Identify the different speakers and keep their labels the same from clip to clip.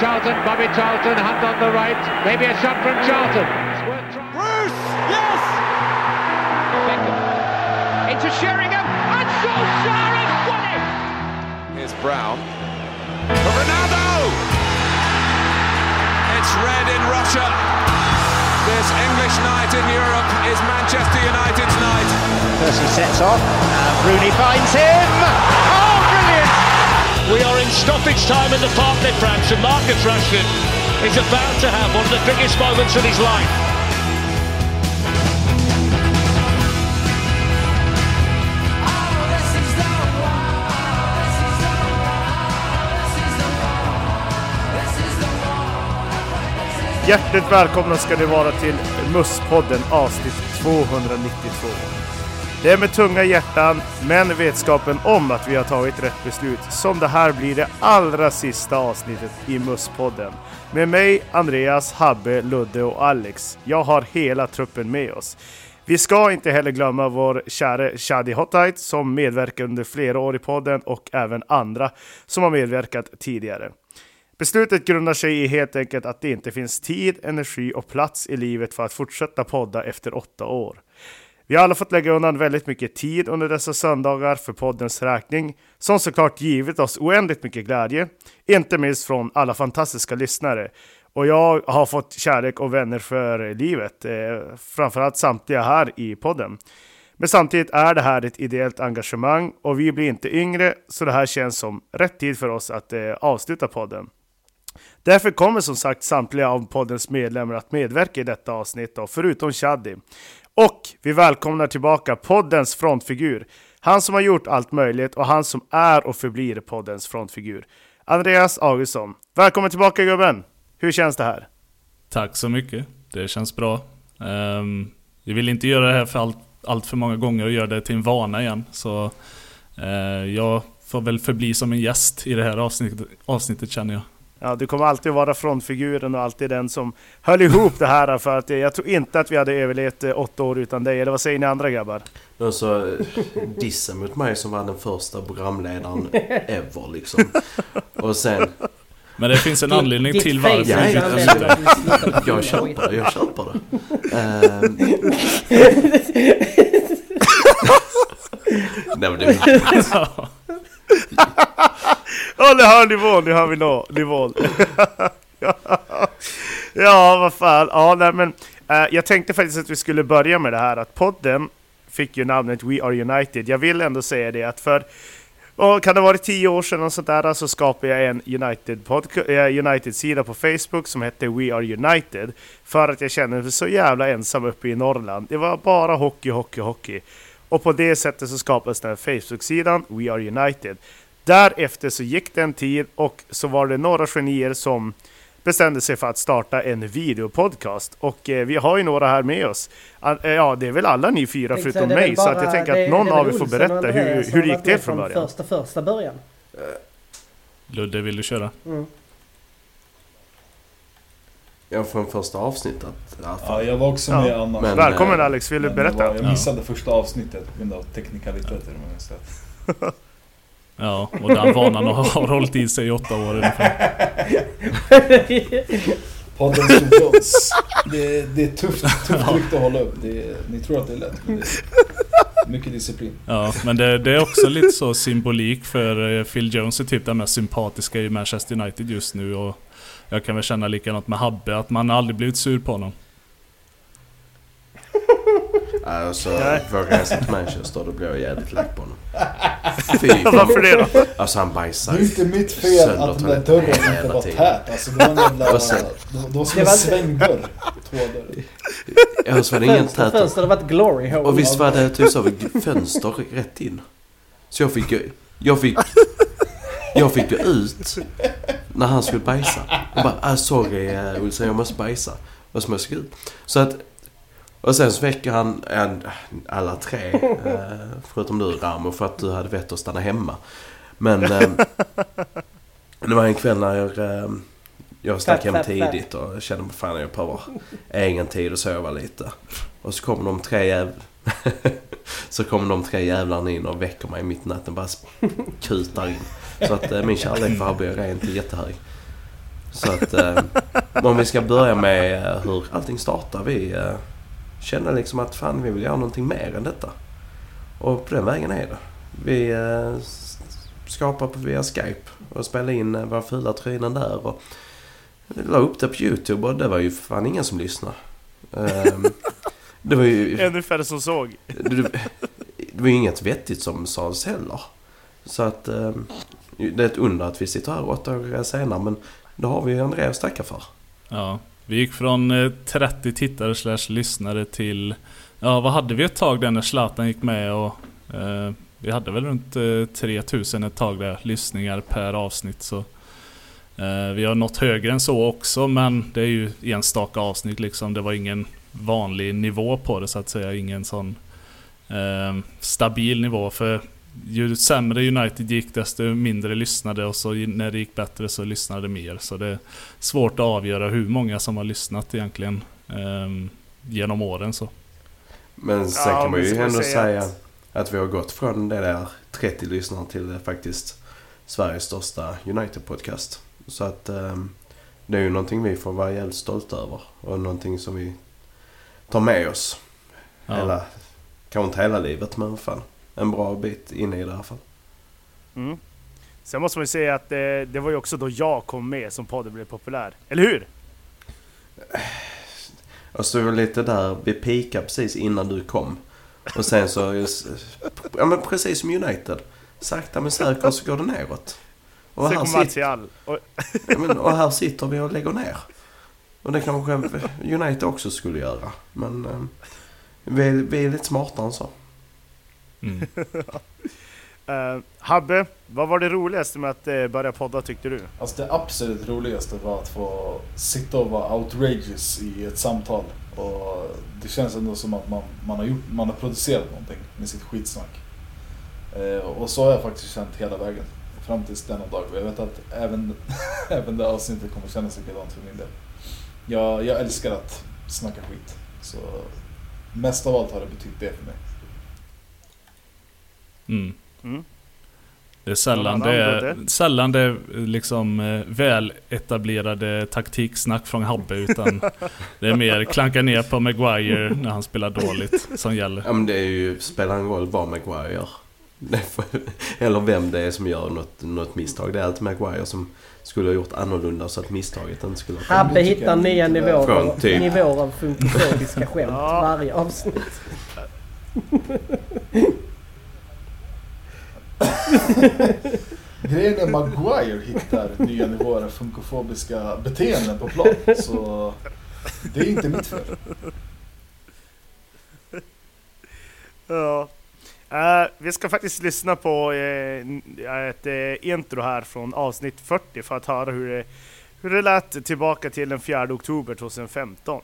Speaker 1: Charlton, Bobby Charlton, hand on the right. Maybe a shot from Charlton.
Speaker 2: Bruce! Yes!
Speaker 1: Beckham into Sheringham and Solskjaer has won it!
Speaker 2: Here's Brown. For Ronaldo! It's red in Russia. This English night in Europe is Manchester United's night.
Speaker 1: Percy sets off. And Rooney finds him.
Speaker 3: We are in stoppage time in the Parc des Princes and Marcus Rashford is about to have one of the biggest moments of his life.
Speaker 4: Hjärtligt välkomna ska ni vara till Musspodden avsnitt 292. Det är med tunga hjärtan, men vetskapen om att vi har tagit rätt beslut, som det här blir det allra sista avsnittet i Musspodden. Med mig, Andreas, Habbe, Ludde och Alex. Jag har hela truppen med oss. Vi ska inte heller glömma vår käre Shadi Hotite som medverkar under flera år i podden och även andra som har medverkat tidigare. Beslutet grundar sig i helt enkelt att det inte finns tid, energi och plats i livet för att fortsätta podda efter åtta år. Vi har alla fått lägga undan väldigt mycket tid under dessa söndagar för poddens räkning, som såklart givit oss oändligt mycket glädje, inte minst från alla fantastiska lyssnare. Och jag har fått kärlek och vänner för livet, eh, framförallt samtliga här i podden. Men samtidigt är det här ett ideellt engagemang och vi blir inte yngre, så det här känns som rätt tid för oss att eh, avsluta podden. Därför kommer som sagt samtliga av poddens medlemmar att medverka i detta avsnitt, då, förutom Shadi. Och vi välkomnar tillbaka poddens frontfigur. Han som har gjort allt möjligt och han som är och förblir poddens frontfigur. Andreas Augustsson. Välkommen tillbaka gubben! Hur känns det här?
Speaker 5: Tack så mycket. Det känns bra. Um, jag vill inte göra det här för allt, allt för många gånger och göra det till en vana igen. Så uh, jag får väl förbli som en gäst i det här avsnittet, avsnittet känner jag.
Speaker 4: Ja, du kommer alltid vara frontfiguren och alltid den som höll ihop det här för att jag tror inte att vi hade överlevt eh, åtta år utan dig. Eller vad säger ni andra grabbar?
Speaker 6: Alltså, dissen mot mig som var den första programledaren ever liksom. Och sen...
Speaker 5: Men det finns en anledning
Speaker 7: Ditt
Speaker 5: till varför
Speaker 6: Ja,
Speaker 5: vi
Speaker 6: jag,
Speaker 5: bytte ut dig.
Speaker 6: jag, köper det, jag köper det. Ehm. Nej men det
Speaker 4: Ja, ni hör nivån, nu hör vi nå, nivån. ja, vad fan. Ja, nej, men, eh, jag tänkte faktiskt att vi skulle börja med det här att podden fick ju namnet We Are United. Jag vill ändå säga det att för och kan det ha varit tio år sedan och sånt där, så skapade jag en eh, United-sida United på Facebook som hette We Are United. För att jag kände mig så jävla ensam uppe i Norrland. Det var bara hockey, hockey, hockey. Och på det sättet så skapades den här Facebook-sidan We Are United. Därefter så gick det en tid och så var det några genier som bestämde sig för att starta en videopodcast. Och eh, vi har ju några här med oss. Eh, Ja, det är väl alla ni fyra
Speaker 7: Tänkte
Speaker 4: förutom
Speaker 7: det
Speaker 4: mig.
Speaker 7: väl
Speaker 4: Så att
Speaker 7: bara-
Speaker 4: jag tänker
Speaker 7: det
Speaker 4: att någon
Speaker 7: det
Speaker 4: av er får berätta hur, hur det gick
Speaker 7: med
Speaker 4: från början.
Speaker 7: Första, första början.
Speaker 5: Ludde, vill du köra?
Speaker 6: Jag från första avsnittet. Ja,
Speaker 8: Ja, jag var också
Speaker 4: Ja.
Speaker 8: med annars.
Speaker 6: Men-
Speaker 4: Välkommen
Speaker 6: eh,
Speaker 4: Alex, vill du
Speaker 8: det
Speaker 4: berätta?
Speaker 8: var- Jag missade första avsnittet på grund av teknikaliteter. Men.
Speaker 5: Ja, och den vanan har, hållit i sig i åtta år ungefär.
Speaker 8: Podden. Jones. Det, det är tufft, tufft rykte att hålla upp. Det ni tror att det är lätt, men det är mycket disciplin.
Speaker 5: Ja, men det, det är också lite så symbolik för eh, Phil Jones är typ den mest sympatiska i Manchester United just nu och jag kan väl känna likadant med Habbe, att man aldrig blivit sur på honom.
Speaker 6: Alltså, vågar jag till Manchester då blir jag jävligt lack på honom. Fy
Speaker 4: Varför det då?
Speaker 6: Alltså han bajsar
Speaker 8: Det är inte mitt fel
Speaker 6: sönder
Speaker 8: att den där
Speaker 6: toaletten
Speaker 8: dörren inte
Speaker 6: hela
Speaker 8: var
Speaker 6: tiden.
Speaker 8: tät. Alltså det var en jävla...
Speaker 6: Och sen-
Speaker 8: Det var som
Speaker 7: Det
Speaker 8: en
Speaker 7: var-
Speaker 8: svängdörr. Två dörrar.
Speaker 6: Ja, så var det ingen
Speaker 7: Fönster,
Speaker 6: tät.
Speaker 7: fönster, det var ett glory hole.
Speaker 6: Och visst var det typ så fönster rätt in. Så jag fick ju... Jag fick... Jag fick gå ut när han skulle bajsa. Jag bara, ah, sorry eh, Olsson, jag måste bajsa. Och så måste jag gå ut. Så att... Och sen så väcker han en, alla tre, eh, förutom du Ramo, för att du hade vett att stanna hemma. Men eh, det var en kväll när jag, eh, jag stack hem tidigt och kände mig fan jag behöver egen tid och sova lite. Och så kommer de tre jäv... så kommer de tre jävlarna in och väcker mig mitt i natten bara kutar in. Så att eh, min kärlek för Habbe är rent jättehög. Så att eh, om vi ska börja med eh, hur allting startar. Vi eh, kände liksom att fan vi vill göra någonting mer än detta. Och på den vägen är det. Vi eh, skapar på via Skype och spelade in eh, våra fula tröjor där. Och la upp det på YouTube och det var ju fan ingen som lyssnade. Ehm, det var ju...
Speaker 4: Ännu färre som såg.
Speaker 6: det, var ju inget vettigt som sades heller. Så att eh, det är ett under att vi sitter här åtta år senare men det har vi ju Andreas tacka för.
Speaker 5: Ja, vi gick från eh, 30 tittare slash lyssnare till... Ja, vad hade vi ett tag där när Zlatan gick med och... Eh, vi hade väl runt eh, 3000 ett tag där, lyssningar per avsnitt så... Eh, vi har nått högre än så också men det är ju enstaka avsnitt liksom. Det var ingen vanlig nivå på det så att säga. Ingen sån eh, stabil nivå. För ju sämre United gick desto mindre lyssnade och så när det gick bättre så lyssnade mer. Så det är svårt att avgöra hur många som har lyssnat egentligen eh, genom åren. Så.
Speaker 6: Men sen
Speaker 4: Ja,
Speaker 6: kan man ju ändå
Speaker 4: säga
Speaker 6: säga
Speaker 4: att-
Speaker 6: att... vi har gått från det där 30 lyssnare till faktiskt Sveriges största United-podcast. Så att eh, det är ju någonting vi får vara jävligt stolta över och någonting som vi tar med oss.
Speaker 5: Ja.
Speaker 6: Hela, kanske inte hela livet men fan en bra bit in i det i alla fall.
Speaker 4: Mm. Sen måste man ju säga att det, det var ju också då jag kom med som podden blev populär. Eller hur?
Speaker 6: Var det lite där, vi peakade precis innan du kom. Och sen så, just, ja men precis som United. Sakta men säkert så går det neråt. Och
Speaker 4: Sen
Speaker 6: här, sitter.
Speaker 4: Och,
Speaker 6: ja, men, och här sitter vi och lägger ner. Och det kanske United också skulle göra. Men eh, vi, är- vi är lite smartare än så.
Speaker 5: Mm.
Speaker 4: eh, Habbe, vad var det roligaste med att eh, börja podda tyckte du?
Speaker 8: Alltså det absolut roligaste var att få sitta och vara outrageous i ett samtal. Och det känns ändå som att man, man, har, gjort, man har producerat någonting med sitt skitsnack. Eh, och så har jag faktiskt känt hela vägen. Fram tills denna dag. Och jag vet att även, även det avsnittet kommer kännas likadant för min del. Jag, jag älskar att snacka skit. Så mest av allt har det betytt det för mig.
Speaker 5: Mm.
Speaker 4: Mm.
Speaker 5: Det är sällan det är, sällan det är liksom eh, väl etablerade taktiksnack från Habbe utan det är mer klanka ner på Maguire när han spelar dåligt som gäller.
Speaker 6: Ja men det är ju, spelar ingen roll vad Maguire gör. Eller vem det är som gör något, något misstag. Det är alltid Maguire som skulle ha gjort annorlunda så att misstaget inte skulle ha kommit.
Speaker 7: Habbe hittar nya nivåer,
Speaker 6: Från typ-
Speaker 7: nivåer av funkofobiska skämt
Speaker 4: Ja.
Speaker 7: varje avsnitt.
Speaker 8: Grejen är Maguire hittar nya nivåer av funkofobiska beteenden på plan. Så det är inte mitt fel.
Speaker 4: Ja. Uh, vi ska faktiskt lyssna på uh, ett uh, intro här från avsnitt 40 för att höra hur det, hur det lät tillbaka till den 4 oktober 2015.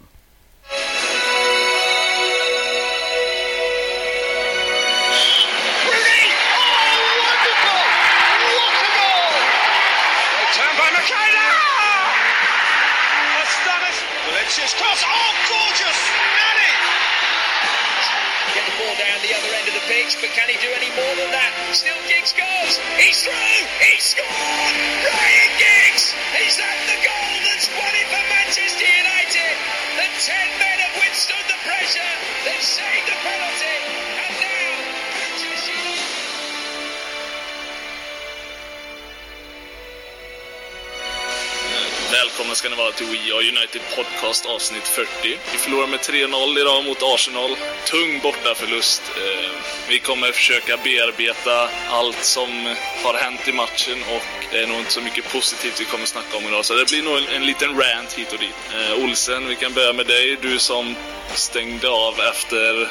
Speaker 5: Välkomna ska ni vara till We Are United Podcast avsnitt 40. Vi förlorar med 3-0 idag mot Arsenal. Tung bortaförlust. Eh, vi kommer försöka bearbeta allt som har hänt i matchen och det är nog inte så mycket positivt vi kommer snacka om idag. Så det blir nog en, en liten rant hit och dit. Eh, Olsen, vi kan börja med dig. Du som stängde av efter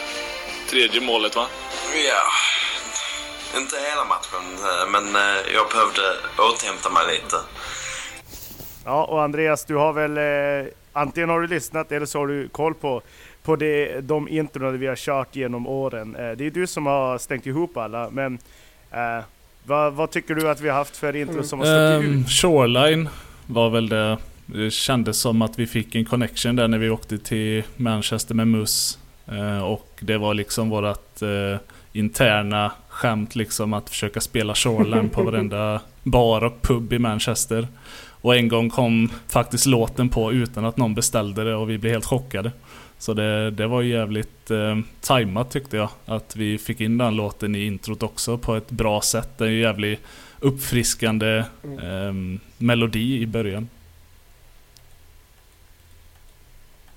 Speaker 5: tredje målet va?
Speaker 9: Ja, inte hela matchen, eh, men jag behövde återhämta mig lite.
Speaker 4: Ja, och Andreas, du har väl eh, antingen har du lyssnat eller så har du koll på, på det, de introna vi har kört genom åren. Eh, det är du som har stängt ihop alla, men eh, vad, vad tycker du att vi har haft för intro som har stuckit
Speaker 5: Ehm,
Speaker 4: ut?
Speaker 5: Shoreline var väl det. Det kändes som att vi fick en connection där när vi åkte till Manchester med Mus. Eh, och det var liksom vårat eh, interna skämt liksom att försöka spela Shoreline på varenda bar och pub i Manchester. Och en gång kom faktiskt låten på utan att någon beställde det och vi blev helt chockade. Så det, det var jävligt eh, tajmat tyckte jag. Att vi fick in den låten i introt också på ett bra sätt. Det är en jävligt uppfriskande eh, melodi i början.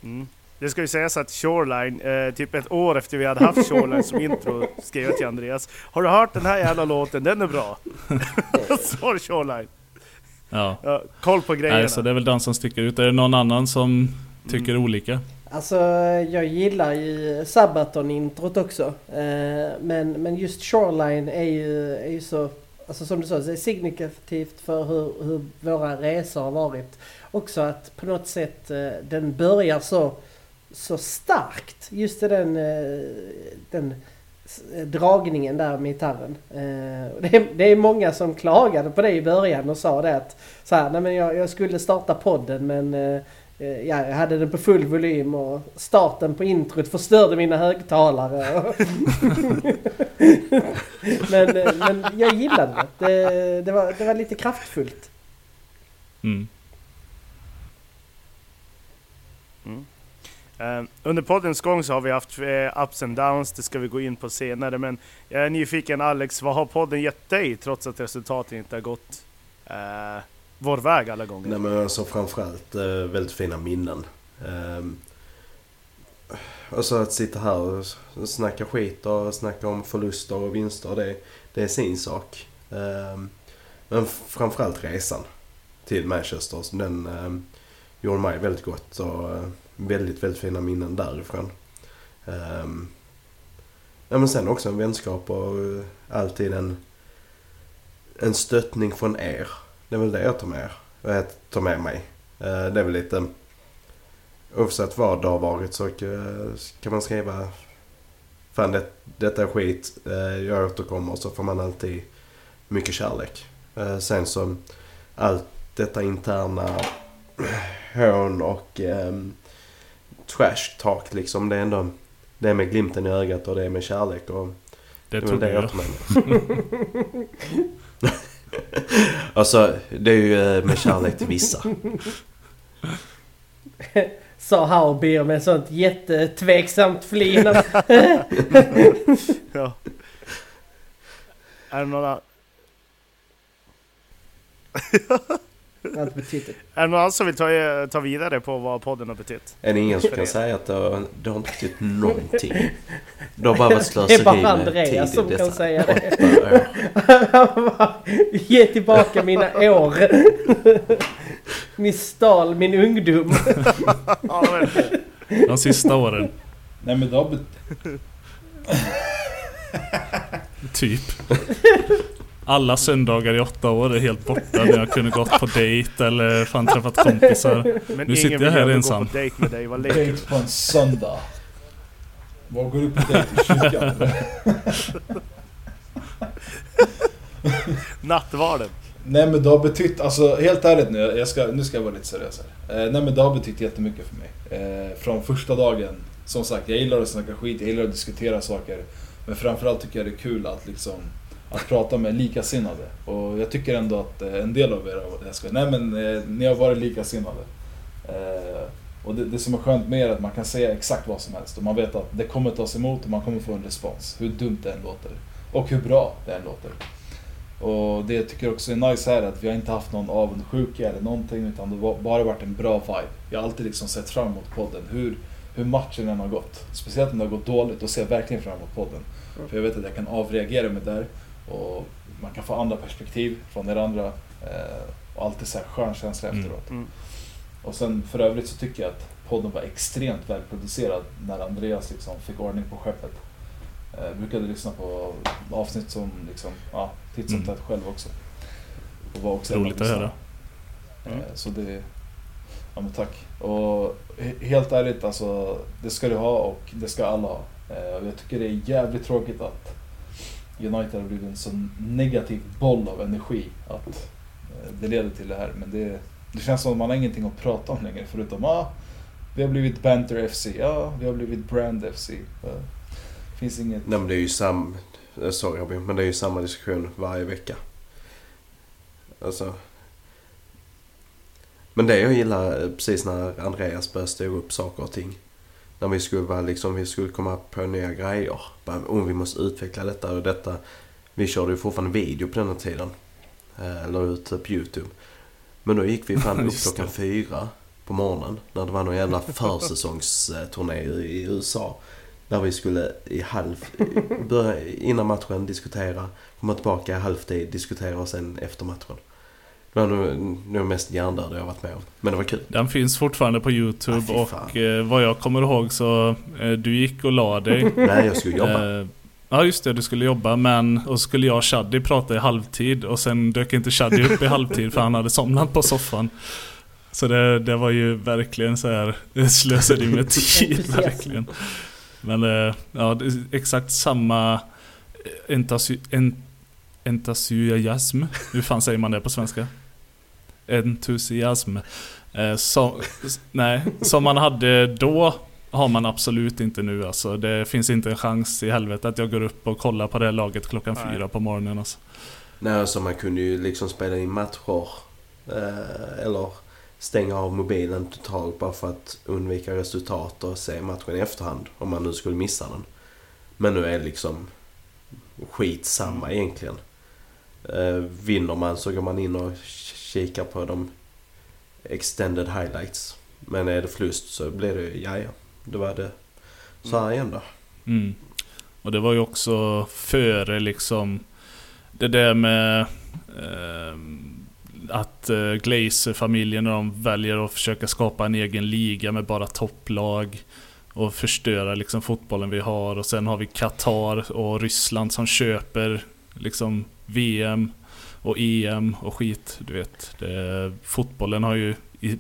Speaker 4: Mm. Det ska ju sägas att Shoreline, eh, typ ett år efter vi hade haft Shoreline som intro, skrev jag till Andreas. Har du hört den här jävla låten? Den är bra. det Shoreline.
Speaker 5: Ja.
Speaker 4: Ja, koll på grejerna.
Speaker 5: Nej, så det är väl den som sticker ut. Är det någon annan som tycker olika?
Speaker 7: Alltså jag gillar ju Sabaton-introt också. Eh, men, men just Shoreline är ju, är ju så, alltså som du sa, det är signifikativt för hur, hur våra resor har varit. Också att på något sätt eh, den börjar så, så starkt. Just i den, eh, den dragningen där med gitarren. Eh, det, är, det är många som klagade på det i början och sa det att så här, nej men jag, jag skulle starta podden men eh, eh, ja, jag hade den på full volym och starten på introt förstörde mina högtalare. men, men jag gillade det. Det, det, var, det var lite kraftfullt.
Speaker 5: Mm.
Speaker 4: Eh, Eh, under poddens gång så har vi haft eh, ups and downs, det ska vi gå in på senare. Men jag är nyfiken Alex, vad har podden gett dig trots att resultaten inte har gått eh, vår väg alla gånger?
Speaker 6: Nej men alltså framförallt eh, väldigt fina minnen. Eh, alltså att sitta här och snacka skit och snacka om förluster och vinster. Det, det är sin sak. Eh, men framförallt resan till Manchester. Den eh, gjorde mig väldigt gott och eh, väldigt, väldigt fina minnen därifrån. Um, ja, men sen också en vänskap och eh, alltid en, en stöttning från er. Det är väl det jag tar med, er. jag tar med mig. Eh, det är väl lite... Oavsett vad det har varit så kan man skriva Fan det, detta är skit, jag återkommer så får man alltid mycket kärlek. Sen så allt detta interna hån och ehm, trash talk liksom. Det är ändå det är med glimten i ögat och det är med kärlek. Och
Speaker 5: Det
Speaker 6: är väl
Speaker 5: trodde jag.
Speaker 6: alltså, det är ju eh, med kärlek till vissa.
Speaker 7: Sa Haubier med sånt jättetveksamt flin.
Speaker 4: ja. Är det några...
Speaker 7: Det har inte betytt
Speaker 4: Är det någon annan som vill ta, ta vidare på vad podden har betytt?
Speaker 6: Är det ingen som kan säga att det har, det har inte betytt någonting? Det har bara varit
Speaker 7: Det är
Speaker 6: slöseri
Speaker 7: bara
Speaker 6: med
Speaker 7: Andreas
Speaker 6: tid
Speaker 7: som kan säga det. Ge tillbaka mina år. Ni stal min ungdom.
Speaker 4: ja.
Speaker 5: De sista åren.
Speaker 8: Nej men det har bet-
Speaker 5: Typ. Alla söndagar i åtta år är helt borta när jag kunde gått på dejt eller fan träffat kompisar.
Speaker 4: Men
Speaker 5: Nu sitter
Speaker 4: ingen
Speaker 5: jag
Speaker 4: vill
Speaker 5: här ensam.
Speaker 4: gå på dejt med dig, vad
Speaker 8: dejt på en söndag. Var går du på dejt? I kyrkan?
Speaker 4: Nattvarden.
Speaker 8: Nej men det har betytt, alltså helt ärligt nu, jag ska, nu ska jag vara lite seriös här. Eh, nej men det har betytt jättemycket för mig. Eh, från första dagen, som sagt, jag gillar att snacka skit, jag gillar att diskutera saker. Men framförallt tycker jag det är kul att liksom att prata med likasinnade. Och jag tycker ändå att eh, en del av er, jag ska, nej men eh, ni har varit likasinnade. Eh, och det, det som är skönt med er är att man kan säga exakt vad som helst. Och man vet att det kommer tas emot och man kommer få en respons. Hur dumt det än låter. Och hur bra det än låter. Och det jag tycker också är nice här är att vi har inte haft någon avundsjuka eller någonting utan det har bara varit en bra vibe. Jag har alltid liksom sett fram emot podden. Hur, hur matchen än har gått. Speciellt om det har gått dåligt, då ser jag verkligen fram emot podden. För jag vet att jag kan avreagera mig där och man kan få andra perspektiv från er andra. Eh, och alltid så här skön känsla
Speaker 5: Mm.
Speaker 8: efteråt.
Speaker 4: Mm.
Speaker 8: Och sen för övrigt så tycker jag att podden var extremt välproducerad när Andreas liksom fick ordning på skeppet. Eh, Jag brukade lyssna på avsnitt som liksom, ja, titt som
Speaker 5: Mm.
Speaker 8: tätt själv också. Och var också
Speaker 5: Roligt att höra.
Speaker 8: Eh, Så det, ja men tack. Och he- helt ärligt alltså, det ska du ha och det ska alla ha. Och jag tycker det är jävligt tråkigt att United har blivit en sån negativ boll av energi. Att eh, det leder till det här. Men det, det känns som att man har ingenting att prata om längre förutom ah, vi har blivit Banter FC, ja vi har blivit Brand FC. Det finns inget...
Speaker 6: Nej men det är ju samma, eh, Sorry Robin, men det är ju samma diskussion varje vecka. Alltså... Men det jag gillar eh, precis när Andreas började styra upp saker och ting. När vi skulle vara liksom, vi skulle komma på nya grejer. Bara, oh, vi måste utveckla detta och detta. Vi körde ju fortfarande video på den här tiden. Eh, Eller ut på YouTube. Men då gick vi fan upp klockan fyra på morgonen. När det var någon jävla försäsongsturné i USA. Där vi skulle i halv... Börja innan matchen diskutera. Komma tillbaka i halvtid, diskutera och sen efter matchen. Det var nog, mest hjärndöd jag har varit med om. Men det var kul.
Speaker 5: Den finns fortfarande på Youtube
Speaker 6: Ah,
Speaker 5: och eh, vad jag kommer ihåg så eh, du gick och la dig.
Speaker 6: Nej, jag skulle jobba.
Speaker 5: Eh, Ja just det, du skulle jobba men och skulle jag och Shaddy prata i halvtid och sen dök inte Shaddy upp i halvtid för han hade somnat på soffan. Så det, det var ju verkligen så här slösade med tid verkligen. Men eh, ja, det är exakt samma en, entusiasm. Hur fan säger man det på svenska? Entusiasm. Eh, så, nej, som man hade då har man absolut inte nu alltså. Det finns inte en chans i helvete att jag går upp och kollar på det laget klockan
Speaker 4: Nej.
Speaker 5: fyra på morgonen alltså.
Speaker 6: Nej, alltså man kunde ju liksom spela in matcher. Eh, eller stänga av mobilen totalt bara för att undvika resultat och se matchen i efterhand. Om man nu skulle missa den. Men nu är det liksom skitsamma egentligen. Eh, vinner man så går man in och kikar på de extended highlights. Men är det förlust så blir det ju, ja ja, då var det så här igen då.
Speaker 5: Mm. Och det var ju också före liksom det där med ehm, att eh, Glazer-familjen när de väljer att försöka skapa en egen liga med bara topplag och förstöra liksom fotbollen vi har och sen har vi Qatar och Ryssland som köper liksom VM och EM och skit, du vet. Det, fotbollen har ju i,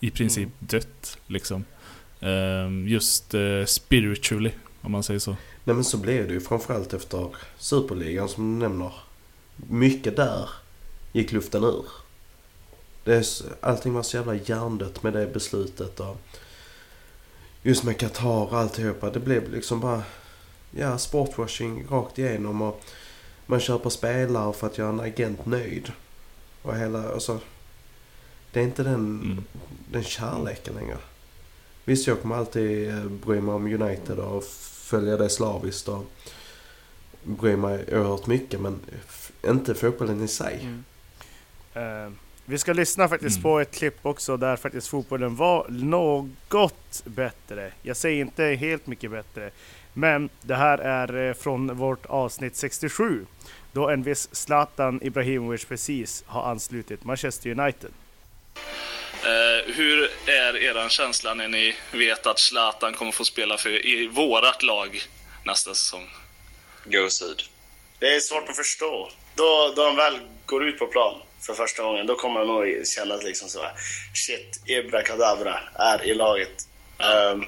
Speaker 5: i princip dött liksom. Ehm, just eh, spiritually, om man säger så.
Speaker 6: Nej men så blev det ju framförallt efter Superligan som du nämner. Mycket där gick luften ur. Det är, allting var så jävla hjärndött med det beslutet och just med Qatar och alltihopa. Det blev liksom bara ja, sportwashing rakt igenom och man köper spelare för att göra en agent nöjd. Och hela, alltså. Det är inte den,
Speaker 5: Mm.
Speaker 6: den kärleken längre. Visst, jag kommer alltid eh, bry mig om United och följa det slaviskt och bry mig oerhört mycket men inte fotbollen i sig.
Speaker 4: Eh, vi ska lyssna faktiskt
Speaker 5: Mm.
Speaker 4: på ett klipp också där faktiskt fotbollen var något bättre. Jag säger inte helt mycket bättre. Men det här är eh, från vårt avsnitt 67. Då en viss Zlatan Ibrahimovic precis har anslutit Manchester United.
Speaker 5: Eh, hur är eran känsla när ni vet att Zlatan kommer få spela för i vårat lag nästa säsong?
Speaker 9: Gåshud.
Speaker 10: Det är svårt att förstå. Då, då han väl går ut på plan för första gången, då kommer han nog känna att liksom så här, shit, Ibra Kadabra är i laget. Ehm,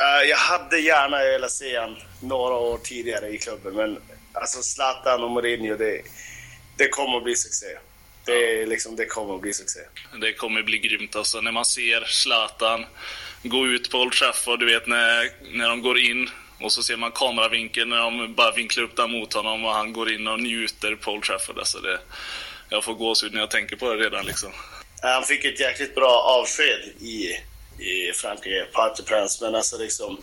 Speaker 10: eh, jag hade gärna velat se han några år tidigare i klubben, men alltså Zlatan och Mourinho, det, det kommer att bli succé. Det, liksom, det kommer att bli succé.
Speaker 5: Det kommer bli grymt alltså. När man ser Zlatan gå ut på Old Trafford, du vet när, när de går in och så ser man kameravinkeln när de bara vinklar upp där mot honom och han går in och njuter på Old Trafford. Alltså det, jag får gåshud när jag tänker på det redan liksom.
Speaker 10: Han fick ett jäkligt bra avsked i, i Frankrike, Parc des men alltså liksom,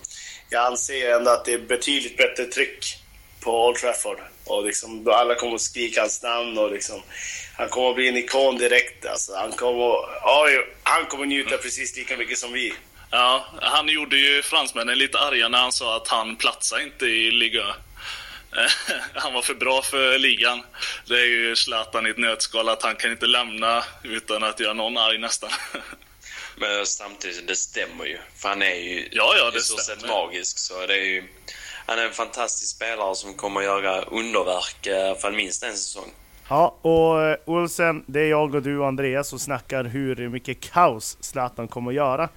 Speaker 10: jag anser ändå att det är betydligt bättre tryck på Old Trafford. Och liksom, alla kommer att skrika hans namn och liksom, han kommer att bli en ikon direkt. Alltså, han, kommer, oj, han kommer att njuta precis lika mycket som vi.
Speaker 5: Ja, han gjorde ju fransmännen lite arga när han sa att han platsar inte i ligan. Han var för bra för ligan. Det är ju Zlatan i ett nötskal att han kan inte lämna utan att göra någon arg nästan.
Speaker 9: Men samtidigt, det stämmer ju. För han är ju
Speaker 5: Ja, ja, det
Speaker 9: i stort sett magisk. Så det är ju, han är en fantastisk spelare som kommer att göra underverk eh, för minst en säsong.
Speaker 4: Ja, och eh, Olsen, det är jag och du och Andreas som snackar hur mycket kaos Zlatan kommer att göra.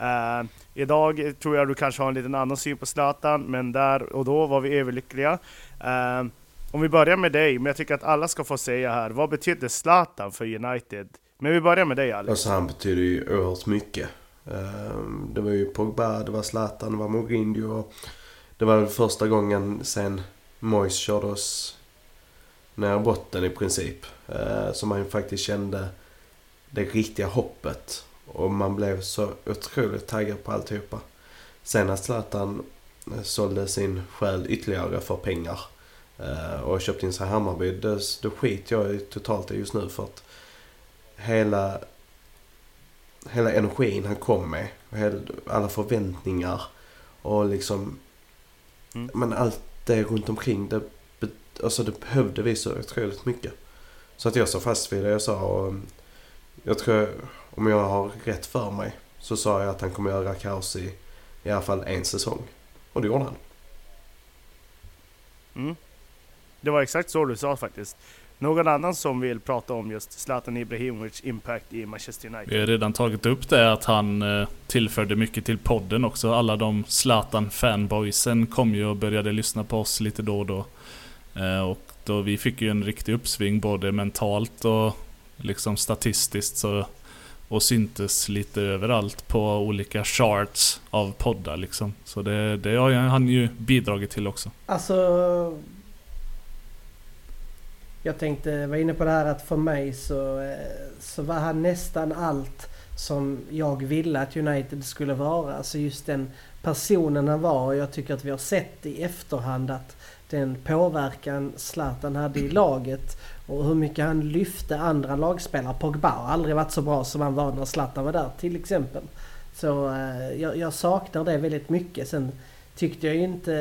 Speaker 4: Eh, idag tror jag du kanske har en liten annan syn på Zlatan, men där och då var vi överlyckliga. Eh, om vi börjar med dig, men jag tycker att alla ska få säga här, vad betydde Zlatan för United? Men vi börjar med dig Alex.
Speaker 6: Alltså han betyder ju oerhört mycket. Ehm, det var ju Pogba, det var Zlatan, det var Mourinho. Det var väl första gången sen Moyes körde oss nära botten i princip. Ehm, som man ju faktiskt kände det riktiga hoppet. Och man blev så otroligt taggad på alltihopa. Sen när Zlatan eh, sålde sin själ ytterligare för pengar eh, och köpte in sig i Hammarby. Då, skiter jag i totalt i just nu för att hela, hela energin han kom med. Alla förväntningar och liksom...
Speaker 4: Mm.
Speaker 6: Men allt det runt omkring det, alltså det behövde vi så otroligt mycket. Så att jag står fast vid det jag sa och jag tror, om jag har rätt för mig, så sa jag att han kommer göra kaos i i alla fall en säsong. Och det gjorde han.
Speaker 4: Mm. Det var exakt så du sa faktiskt. Någon annan som vill prata om just Zlatan Ibrahimovic impact i Manchester United?
Speaker 5: Vi har redan tagit upp det att han eh, tillförde mycket till podden också. Alla de Zlatan-fanboysen kom ju och började lyssna på oss lite då och då. Eh, och då vi fick ju en riktig uppsving både mentalt och liksom statistiskt. Så, och syntes lite överallt på olika charts av poddar liksom. Så det, det har han ju bidragit till också.
Speaker 7: Alltså... Jag tänkte, var inne på det här att för mig så, eh, så var han nästan allt som jag ville att United skulle vara. Alltså just den personen han var. Och jag tycker att vi har sett i efterhand att den påverkan Zlatan hade i laget och hur mycket han lyfte andra lagspelare. Pogba har aldrig varit så bra som han var när Zlatan var där till exempel. Så eh, jag, jag saknar det väldigt mycket. Sen tyckte jag ju inte...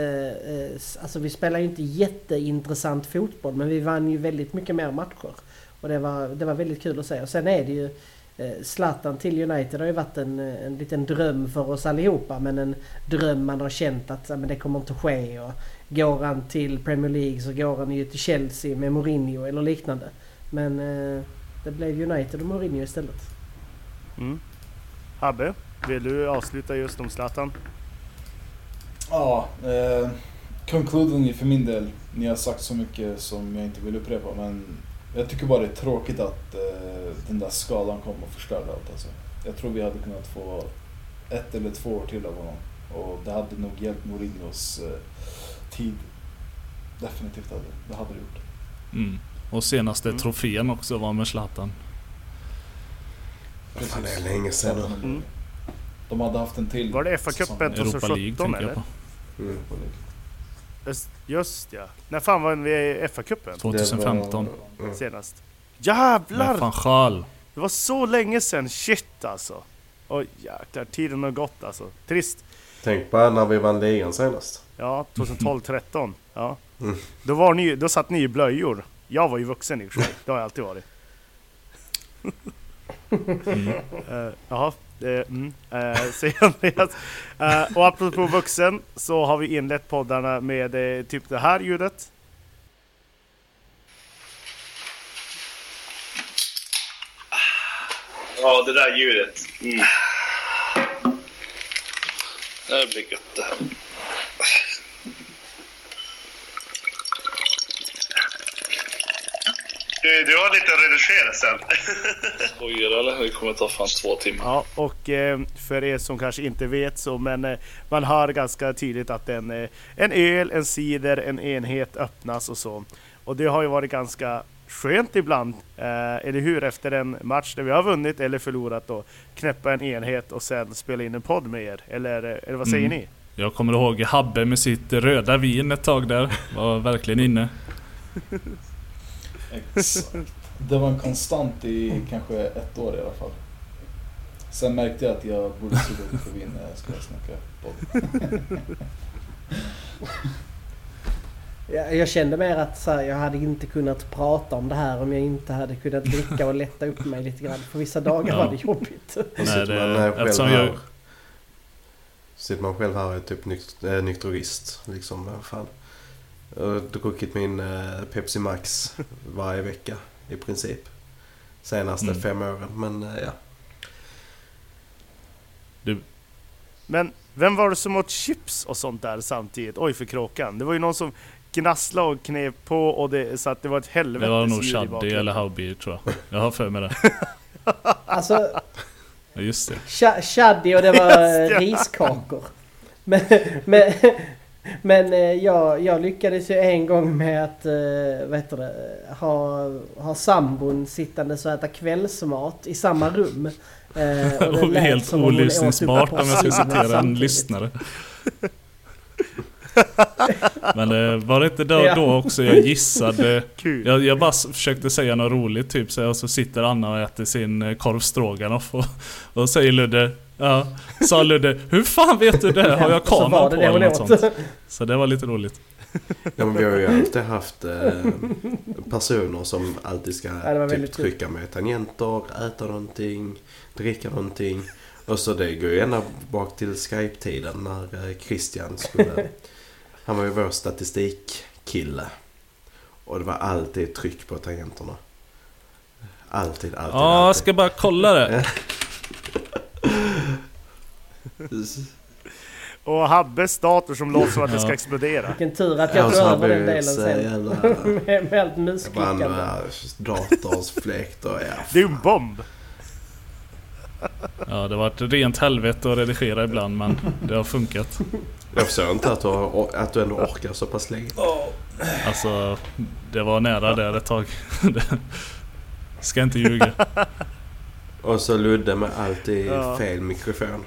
Speaker 7: Eh, alltså vi spelade ju inte jätteintressant fotboll men vi vann ju väldigt mycket mer matcher. Och det var, det var väldigt kul att se. Och sen är det ju... Eh, Zlatan till United har ju varit en, eh, en liten dröm för oss allihopa men en dröm man har känt att men det kommer inte ske. Och går han till Premier League så går han ju till Chelsea med Mourinho eller liknande. Men det blev United och Mourinho istället.
Speaker 4: Mm. Habbe, vill du avsluta just om Zlatan?
Speaker 8: Ja, eh, concluding för min del. Ni har sagt så mycket som jag inte vill upprepa men jag tycker bara det är tråkigt att eh, den där skadan kom och förstörde allt alltså. Jag tror vi hade kunnat få ett eller två år till av honom. Och det hade nog hjälpt Mourinhos eh, tid. Definitivt hade det. Hade det gjort.
Speaker 5: Mm. Och senaste
Speaker 4: Mm.
Speaker 5: trofén också var med Zlatan.
Speaker 6: Fan, det är länge sedan.
Speaker 4: Mm.
Speaker 8: De hade haft en till
Speaker 4: Var det FA-cupen
Speaker 8: säsong.
Speaker 5: Europa League
Speaker 4: 2017
Speaker 5: tänker jag
Speaker 4: eller?
Speaker 6: Mm.
Speaker 4: Just- Just ja. När fan var vi i FA-cupen?
Speaker 5: 2015.
Speaker 6: Det var- mm.
Speaker 4: Senast.
Speaker 5: Med
Speaker 4: Jävlar!
Speaker 5: van Gaal.
Speaker 4: Det var så länge sedan. Shit alltså. Oj jäklar, tiden har gått alltså. Trist.
Speaker 6: Tänk bara när vi vann ligan senast.
Speaker 4: Ja, 2012-13. Ja.
Speaker 6: Mm.
Speaker 4: Då, var ni, då satt ni i blöjor. Jag var ju vuxen i och för sig. Det har jag alltid varit. Uh, jaha. Det, mm, uh, säger Andreas. Uh, och apropå vuxen så har vi inlett poddarna med eh, typ det här ljudet.
Speaker 10: Ja, det där ljudet. Mm. Det blir gött det här. Du, du har lite att redigera sen.
Speaker 11: Skojar eller? Det kommer ta fan två timmar.
Speaker 4: Ja, och eh, för er som kanske inte vet så, men eh, man hör ganska tydligt att en, eh, en öl, en cider, en enhet öppnas och så. Och det har ju varit ganska skönt ibland, eller hur? Efter en match där vi har vunnit eller förlorat då, knäppa en enhet och sen spela in en podd med er. Eller, eller vad säger
Speaker 5: Mm.
Speaker 4: ni?
Speaker 5: Jag kommer ihåg Habbe med sitt röda vin ett tag där. Var verkligen inne.
Speaker 8: Exakt. Det var en konstant i kanske ett år i alla fall. Sen märkte jag att jag borde suga lite vin när jag skulle snacka podd.
Speaker 7: Jag, jag kände mer att så här, jag hade inte kunnat prata om det här om jag inte hade kunnat dricka och lätta upp mig lite grann. För vissa dagar
Speaker 5: Ja.
Speaker 7: var det jobbigt.
Speaker 5: Nej, det-
Speaker 6: man eh, själv här,
Speaker 5: jag-
Speaker 6: Sitter man själv här och är typ nykt, äh, nykterist. Liksom, vad fan. Jag har druckit min eh, Pepsi Max varje vecka i princip. Senaste
Speaker 5: Mm.
Speaker 6: fem åren. Men eh, ja.
Speaker 4: Men vem var det som åt chips och sånt där samtidigt? Oj för kråkan. Det var ju någon som gnasslade och knep på och det, så att det var ett helvetes
Speaker 5: Det var nog Shaddy eller Howby tror jag. Jag har för mig det.
Speaker 7: Alltså,
Speaker 5: Ja, just det.
Speaker 7: chaddy och det var
Speaker 4: det.
Speaker 7: riskakor. Men, men, Men eh, jag, jag lyckades ju en gång med att eh, vad heter det, ha, ha sambon sittandes och äta kvällsmat i samma rum. Eh, och det
Speaker 11: Helt olyssningsbart om jag ska citera en lyssnare. Men eh, var det inte då,
Speaker 7: Ja.
Speaker 11: då också jag gissade? Jag, jag bara försökte säga något roligt typ så, och så sitter Anna och äter sin korv stroganoff och, och säger Ludde Ja, sa Ludde Hur fan vet du det? Har jag kameran på
Speaker 7: det
Speaker 11: eller något sånt? Så det var lite roligt.
Speaker 6: Ja, men vi har ju alltid haft eh, personer som alltid ska
Speaker 7: Ja,
Speaker 6: typ,
Speaker 7: kul.
Speaker 6: trycka med tangenter, äta någonting, dricka någonting. Och så det går ju ända bak till Skype-tiden när eh, Christian skulle... han var ju vår statistikkille. Och det var alltid tryck på tangenterna. Alltid, alltid,
Speaker 11: Ja, jag ska bara kolla det.
Speaker 4: Och Habbes dator som låter som att det ska explodera.
Speaker 7: Vilken tur att
Speaker 6: Ja,
Speaker 7: jag tog
Speaker 6: har
Speaker 7: över den delen
Speaker 6: så
Speaker 7: sen.
Speaker 6: jävla-
Speaker 7: med, med allt
Speaker 6: Det var
Speaker 7: musklickande.
Speaker 6: andra datorns fläkt och ja.
Speaker 4: Det är ju en bomb.
Speaker 11: Ja, det var ett rent helvete att redigera ibland men det har funkat.
Speaker 6: Jag förstår inte att du, har, att du ändå orkar så pass länge.
Speaker 11: Alltså, det var nära där ett tag. Ska inte ljuga.
Speaker 6: Och så Ludde med alltid
Speaker 4: Ja.
Speaker 6: fel mikrofon.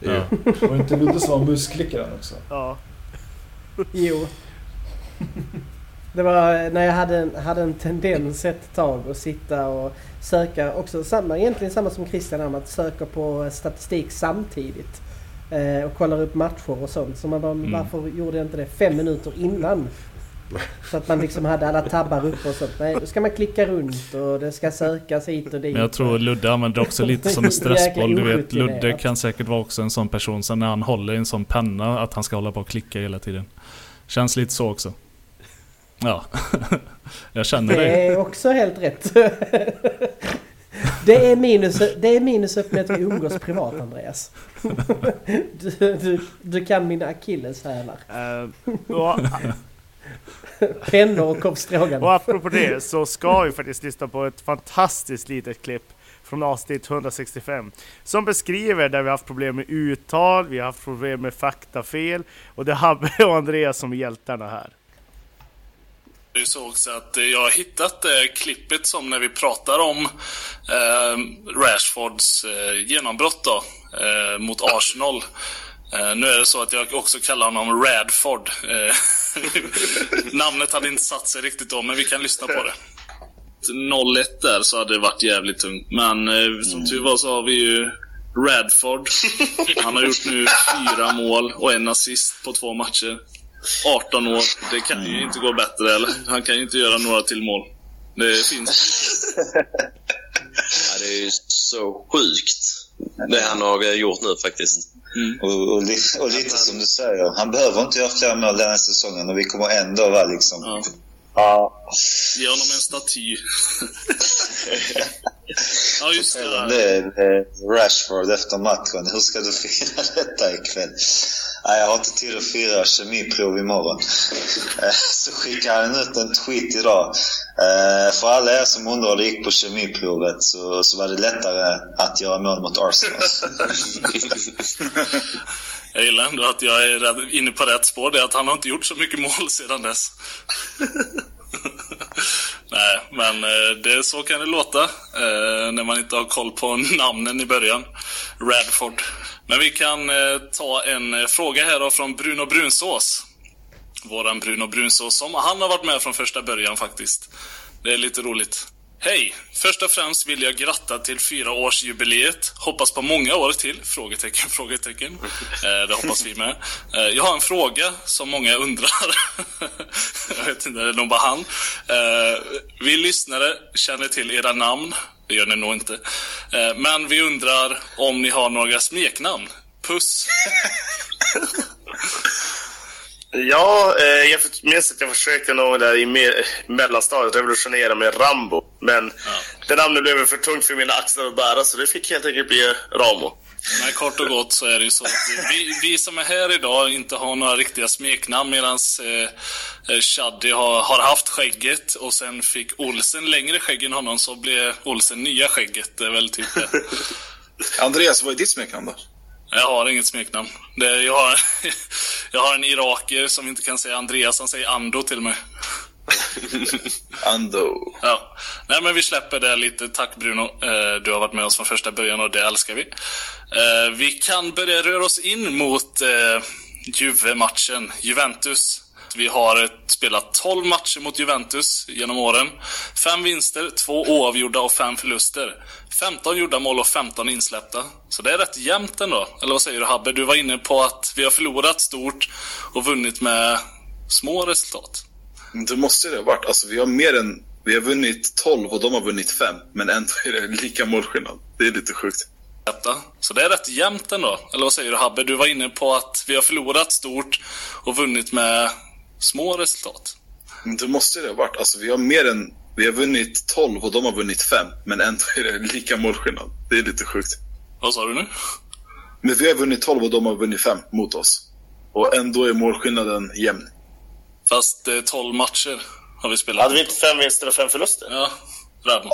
Speaker 11: Ja.
Speaker 8: Var inte Ludde som var musklickaren också?
Speaker 4: Ja.
Speaker 7: Jo. Det var när jag hade en, hade en tendens ett tag att sitta och söka också samma, egentligen samma som Christian om att söka på statistik samtidigt. Eh, och kollar upp matcher och sånt. Så man bara,
Speaker 11: Mm.
Speaker 7: varför gjorde jag inte det fem minuter innan? Så att man liksom hade alla tabbar uppe och sånt. Nej, då ska man klicka runt och det ska sökas hit och dit.
Speaker 11: Men jag tror Ludde använder också lite som en stressboll. Du vet. Ludde kan säkert vara också en sån person som när han håller i en sån penna att han ska hålla på och klicka hela tiden. Känns lite så också. Ja, jag känner
Speaker 7: Det
Speaker 11: det.
Speaker 7: är också helt rätt. Det är minus, det är minuset med att vi umgås privat Andreas. Du, du, du kan mina akilleshälar.
Speaker 4: Och,
Speaker 7: Pennor och korvstroganoff.
Speaker 4: och apropå det så ska vi faktiskt lyssna på ett fantastiskt litet klipp från avsnitt 165 som beskriver där vi har haft problem med uttal, vi har haft problem med faktafel och det är Habbe och Andreas som är hjältarna här.
Speaker 11: Det så också att eh, jag har hittat det klippet som när vi pratar om eh, Rashfords eh, genombrott då, eh, mot Arsenal. Eh, nu är det så att jag också kallar honom Radford. Eh, namnet hade inte satt sig riktigt då, men vi kan lyssna på det. 0-1 där så hade det varit jävligt tungt. Men eh, som tur var så har vi ju Radford. Han har gjort nu fyra mål och en assist på två matcher. 18 år. Det kan ju inte gå bättre, eller? Han kan ju inte göra några till mål. Det finns.
Speaker 9: Ja, det är ju så sjukt det han har gjort nu faktiskt.
Speaker 12: Och, och, li- och lite som du säger, han behöver inte göra fler mål den här säsongen och vi kommer ändå vara liksom...
Speaker 11: Ja.
Speaker 12: Ja.
Speaker 11: Ge honom en staty. ja, just det. Där.
Speaker 12: det är Rashford efter matchen. Hur ska du fira detta ikväll? Nej, jag har inte tid att fira kemiprov imorgon. Eh, Så skickade han ut en tweet idag. Eh, För alla er som undrar hur det gick på kemiprovet så, så var det lättare att göra mål mot Arsenal.
Speaker 11: Jag gillar ändå att jag är inne på rätt spår. Det är att han har inte gjort så mycket mål sedan dess. Nej, men eh, det, så kan det låta eh, när man inte har koll på namnen i början. Radford. Men vi kan eh, ta en fråga här då från Bruno Brunsås. Våran Bruno Brunsås som han har varit med från första början faktiskt. Det är lite roligt. Hej! Först och främst vill jag gratta till fyraårsjubileet. Hoppas på många år till? Frågetecken, frågetecken. Eh, det hoppas vi med. Eh, jag har en fråga som många undrar. jag vet inte, det är nog bara han. Eh, vi lyssnare känner till era namn. Det gör ni nog inte. Eh, men vi undrar om ni har några smeknamn. Puss!
Speaker 10: Ja, eh, jag minns att jag försökte nog där i me- mellanstadiet revolutionera med Rambo. Men det namnet blev för tungt för mina axlar att bära så det fick helt enkelt bli Ramo.
Speaker 11: Men kort och gott så är det ju så att vi, vi som är här idag inte har några riktiga smeknamn medan eh, eh, har, har haft skägget och sen fick Olsen längre skägg än honom så blev Olsen nya skägget. Det är väl typ det.
Speaker 13: Andreas, vad är ditt smeknamn då?
Speaker 11: Jag har inget smeknamn. Det, jag, har, jag har en iraker som inte kan säga Andreas, han säger Ando till mig.
Speaker 8: Ando.
Speaker 11: Ja. Nej men vi släpper det lite. Tack Bruno. Eh, Du har varit med oss från första början och det älskar vi. Eh, Vi kan börja röra oss in mot eh, Juve-matchen. Juventus. Vi har spelat 12 matcher mot Juventus genom åren. Fem vinster, två oavgjorda och fem förluster. 15 gjorda mål och 15 insläppta. Så det är rätt jämnt ändå. Eller vad säger du Habbe? Du var inne på att vi har förlorat stort och vunnit med små resultat.
Speaker 8: Det måste det ha varit. Alltså, vi har mer än... Vi har vunnit 12 och de har vunnit 5. Men ändå är det lika målskillnad. Det är lite sjukt.
Speaker 11: Så det är rätt jämnt ändå. Eller vad säger du Habbe? Du var inne på att vi har förlorat stort och vunnit med små resultat.
Speaker 8: Det måste det ha varit. Alltså, vi har mer än... Vi har vunnit 12 och de har vunnit 5. Men ändå är det lika målskillnad. Det är lite sjukt.
Speaker 11: Vad sa du nu?
Speaker 8: Men vi har vunnit 12 och de har vunnit 5 mot oss. Och ändå är målskillnaden jämn.
Speaker 11: Fast eh, 12 matcher har vi spelat.
Speaker 10: Hade vi inte fem vinster och fem förluster?
Speaker 11: Ja, Radmo.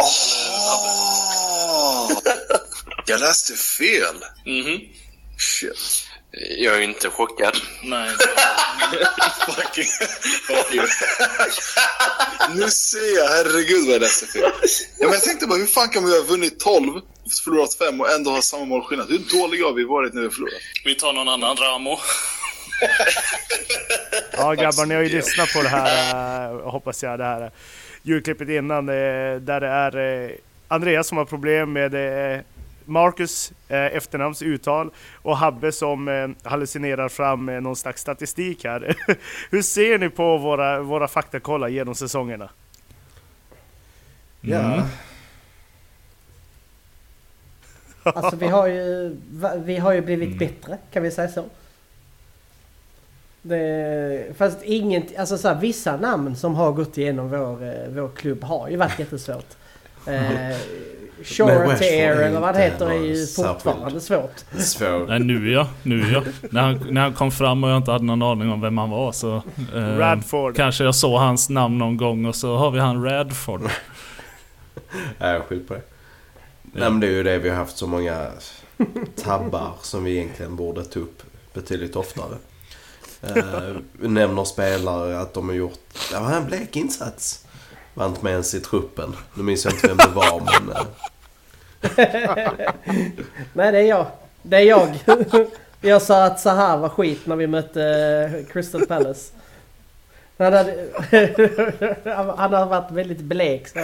Speaker 8: Jag läste fel.
Speaker 11: Mhm.
Speaker 8: Shit.
Speaker 9: Jag är inte chockad.
Speaker 11: Nej.
Speaker 8: Fucking... Nu ser jag, herregud vad jag läste fel. Ja, men jag tänkte bara, hur fan kan vi ha vunnit 12, förlorat 5 och ändå ha samma målskillnad? Hur dåliga har vi varit när vi har förlorat?
Speaker 11: Vi tar någon annan, Ramo.
Speaker 4: Ja grabbar, ni har ju lyssnat på det här, eh, hoppas jag, det här ljudklippet innan. eh, Där det är eh, Andreas som har problem med Marcus eh, efternamns uttal och Habbe som eh, hallucinerar fram eh, någon slags statistik här. Hur ser ni på våra, våra faktakollar genom säsongerna?
Speaker 6: Ja.
Speaker 7: Alltså vi har ju, vi har ju blivit bättre, kan vi säga så. Det, fast inget, alltså så här, vissa namn som har gått igenom vår, eh, vår klubb har ju varit jättesvårt. Eh,
Speaker 6: Är
Speaker 7: Air eller vad det heter är ju fortfarande svårt.
Speaker 6: Svår.
Speaker 5: Nej, nu ja. Nu ja. När han, när han kom fram och jag inte hade någon aning om vem han var så... Eh,
Speaker 4: Radford.
Speaker 5: Kanske jag såg hans namn någon gång och så har vi han Radford.
Speaker 6: Nej, jag skit på det. Nej men det är ju det vi har haft så många tabbar som vi egentligen borde ta upp betydligt oftare. Uh, nämner spelare att de har gjort ja, en blek insats. Var inte med ens i truppen. Nu minns jag inte vem det var men... eh,
Speaker 7: Nej, det är jag. Det är jag. Jag sa att Zaha var skit när vi mötte eh, Crystal Palace. Han hade, han har varit väldigt blek. Så.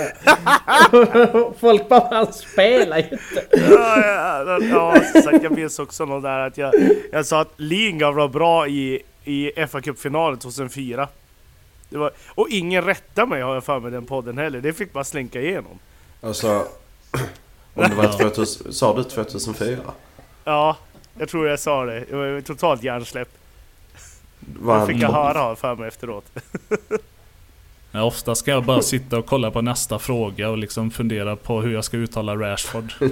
Speaker 7: Folk bara, han spelar ju inte.
Speaker 4: Ja, ja, ja, sagt, jag minns också någon där att jag, jag sa att Lingard var bra i, i fa Cup-finalen 2004. Det var, och ingen rättade mig har jag för mig den podden heller. Det fick bara slänka igenom.
Speaker 6: Alltså... Om det var 2000, sa du 2004?
Speaker 4: Ja, jag tror jag sa det. Det var totalt hjärnsläpp.
Speaker 6: Var
Speaker 4: Det fick jag höra har jag för mig efteråt.
Speaker 5: Ja, ofta ska jag bara sitta och kolla på nästa fråga och liksom fundera på hur jag ska uttala Rashford.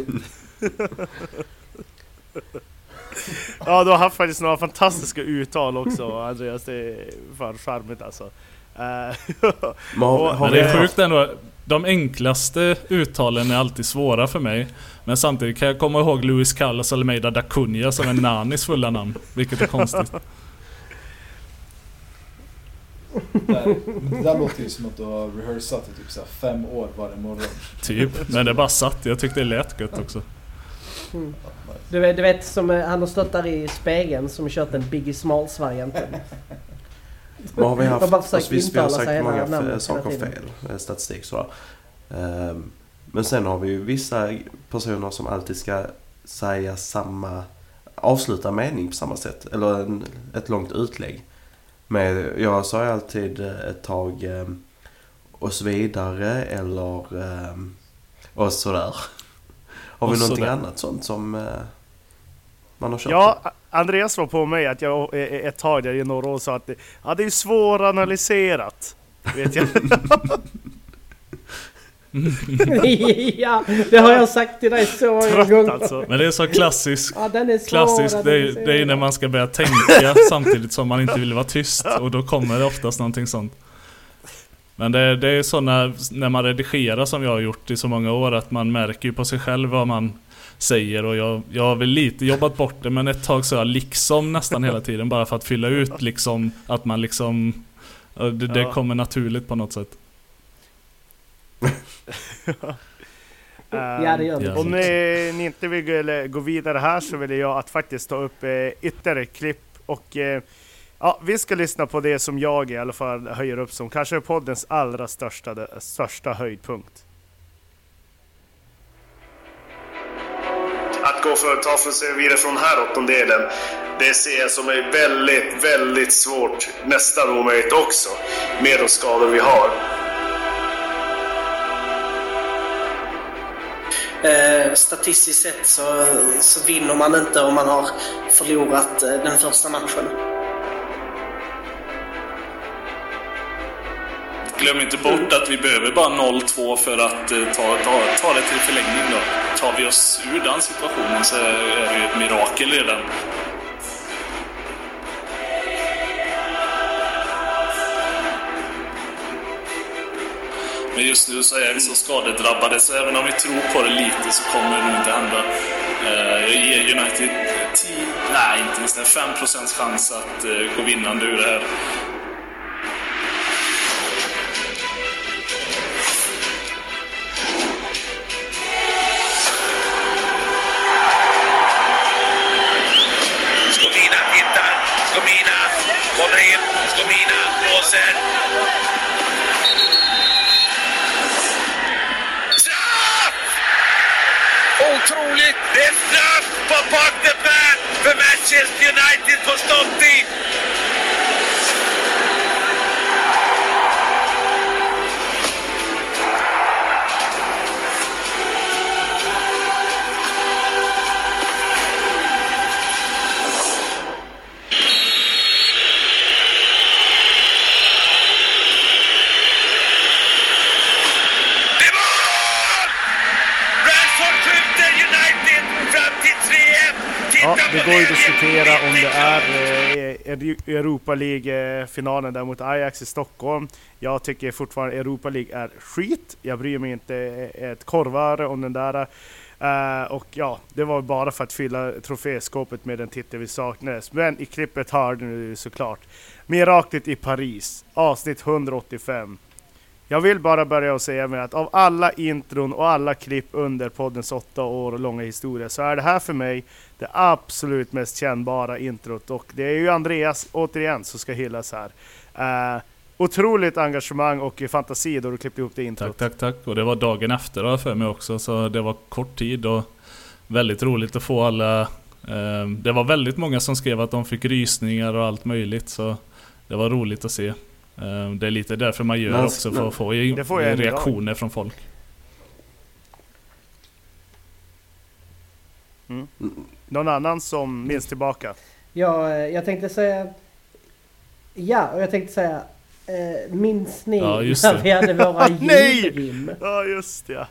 Speaker 4: Ja, du har haft faktiskt några fantastiska uttal också Andreas. Det är fan charmigt alltså. Eh,
Speaker 6: Men har-
Speaker 4: och-
Speaker 6: har
Speaker 5: Men det är sjukt ändå. De enklaste uttalen är alltid svåra för mig. Men samtidigt kan jag komma ihåg Luis Carlos Almeida da Cunha som är Nanis fulla namn. Vilket är konstigt.
Speaker 8: Det det där låter ju som att du har rehearsat i typ så här fem år varje morgon.
Speaker 5: Typ. Men det bara satt. Jag tyckte det lät gött också.
Speaker 7: Mm. Du, vet, du vet som eh, han har stått där i spegeln som kört den Biggie Smalls-varianten.
Speaker 6: Vad har vi haft? Alltså, visst, vi har sagt många saker fel. eh, Statistik sådär. Ehm, Men sen har vi ju vissa personer som alltid ska säga samma... Avsluta mening på samma sätt. Eller en, ett långt utlägg. Med, jag sa ju alltid eh, ett tag ehm, och så vidare eller ehm, och sådär. Har vi
Speaker 4: Och
Speaker 6: någonting
Speaker 4: sådär.
Speaker 6: annat sånt som eh, man har kört
Speaker 4: Ja, A- Andreas var på mig att jag eh, ett tag där i några år sa att det, ja, det är svåranalyserat. Vet jag.
Speaker 7: ja, det har jag sagt till dig så många
Speaker 4: Trött
Speaker 7: gånger.
Speaker 4: alltså.
Speaker 5: Men det är så klassiskt.
Speaker 7: Ja, den är svår
Speaker 5: Klassiskt,
Speaker 7: att
Speaker 5: det är, det är när man ska börja tänka samtidigt som man inte vill vara tyst. Och då kommer det oftast någonting sånt. Men det, det är så när, när man redigerar som jag har gjort i så många år att man märker ju på sig själv vad man säger och jag, jag har väl lite jobbat bort det men ett tag så jag liksom nästan hela tiden bara för att fylla ut liksom att man liksom det, det
Speaker 4: Ja.
Speaker 5: kommer naturligt på något sätt.
Speaker 7: Ja, det gör det.
Speaker 4: Om ni, ni inte vill gå, vidare här så vill jag att faktiskt ta upp eh, ytterligare klipp och eh, ja, vi ska lyssna på det som jag i alla fall höjer upp som kanske poddens allra största, största höjdpunkt.
Speaker 14: Gå för att ta för sig vidare från den här åttondelen, det ser jag som är väldigt, väldigt svårt. Nästan omöjligt också, med de skador vi har.
Speaker 15: Eh, statistiskt sett så, så vinner man inte om man har förlorat eh, den första matchen.
Speaker 11: Glöm inte bort att vi behöver bara 0-2 för att eh, ta, ta, ta det till förlängning då. Tar vi oss ur den situationen så är det ju ett mirakel redan. Men just nu så är vi så skadedrabbade så även om vi tror på det lite så kommer det nog inte hända. Eh, jag ger United 10, nej inte ens 5% chans att eh, gå vinnande ur det här.
Speaker 4: Europa League-finalen där mot Ajax i Stockholm. Jag tycker fortfarande Europa League är skit. Jag bryr mig inte ett korvar om den där. Uh, och ja, det var bara för att fylla troféskåpet med den titel vi saknades. Men i klippet hörde ni såklart. Miraklet i Paris, avsnitt 185. Jag vill bara börja och säga med att av alla intron och alla klipp under poddens åtta år långa historia så är det här för mig det absolut mest kännbara introt och det är ju Andreas återigen som ska hyllas här. Uh, otroligt engagemang och fantasi då du klippte ihop det introt.
Speaker 5: Tack, tack, tack. Och det var dagen efter har jag för mig också, så det var kort tid och väldigt roligt att få alla... Uh, det var väldigt många som skrev att de fick rysningar och allt möjligt, så det var roligt att se. Eh, det är lite därför man gör
Speaker 6: Men-
Speaker 5: också, för att få reaktioner från folk.
Speaker 4: Mm. Någon annan som minns tillbaka?
Speaker 7: Ja, eh, jag tänkte säga... Ja, och jag tänkte säga... Eh, minns ni
Speaker 4: Ja, just
Speaker 7: när
Speaker 4: det.
Speaker 7: vi hade våra
Speaker 4: Nej!
Speaker 7: julrim?
Speaker 4: Ja, just det. ja.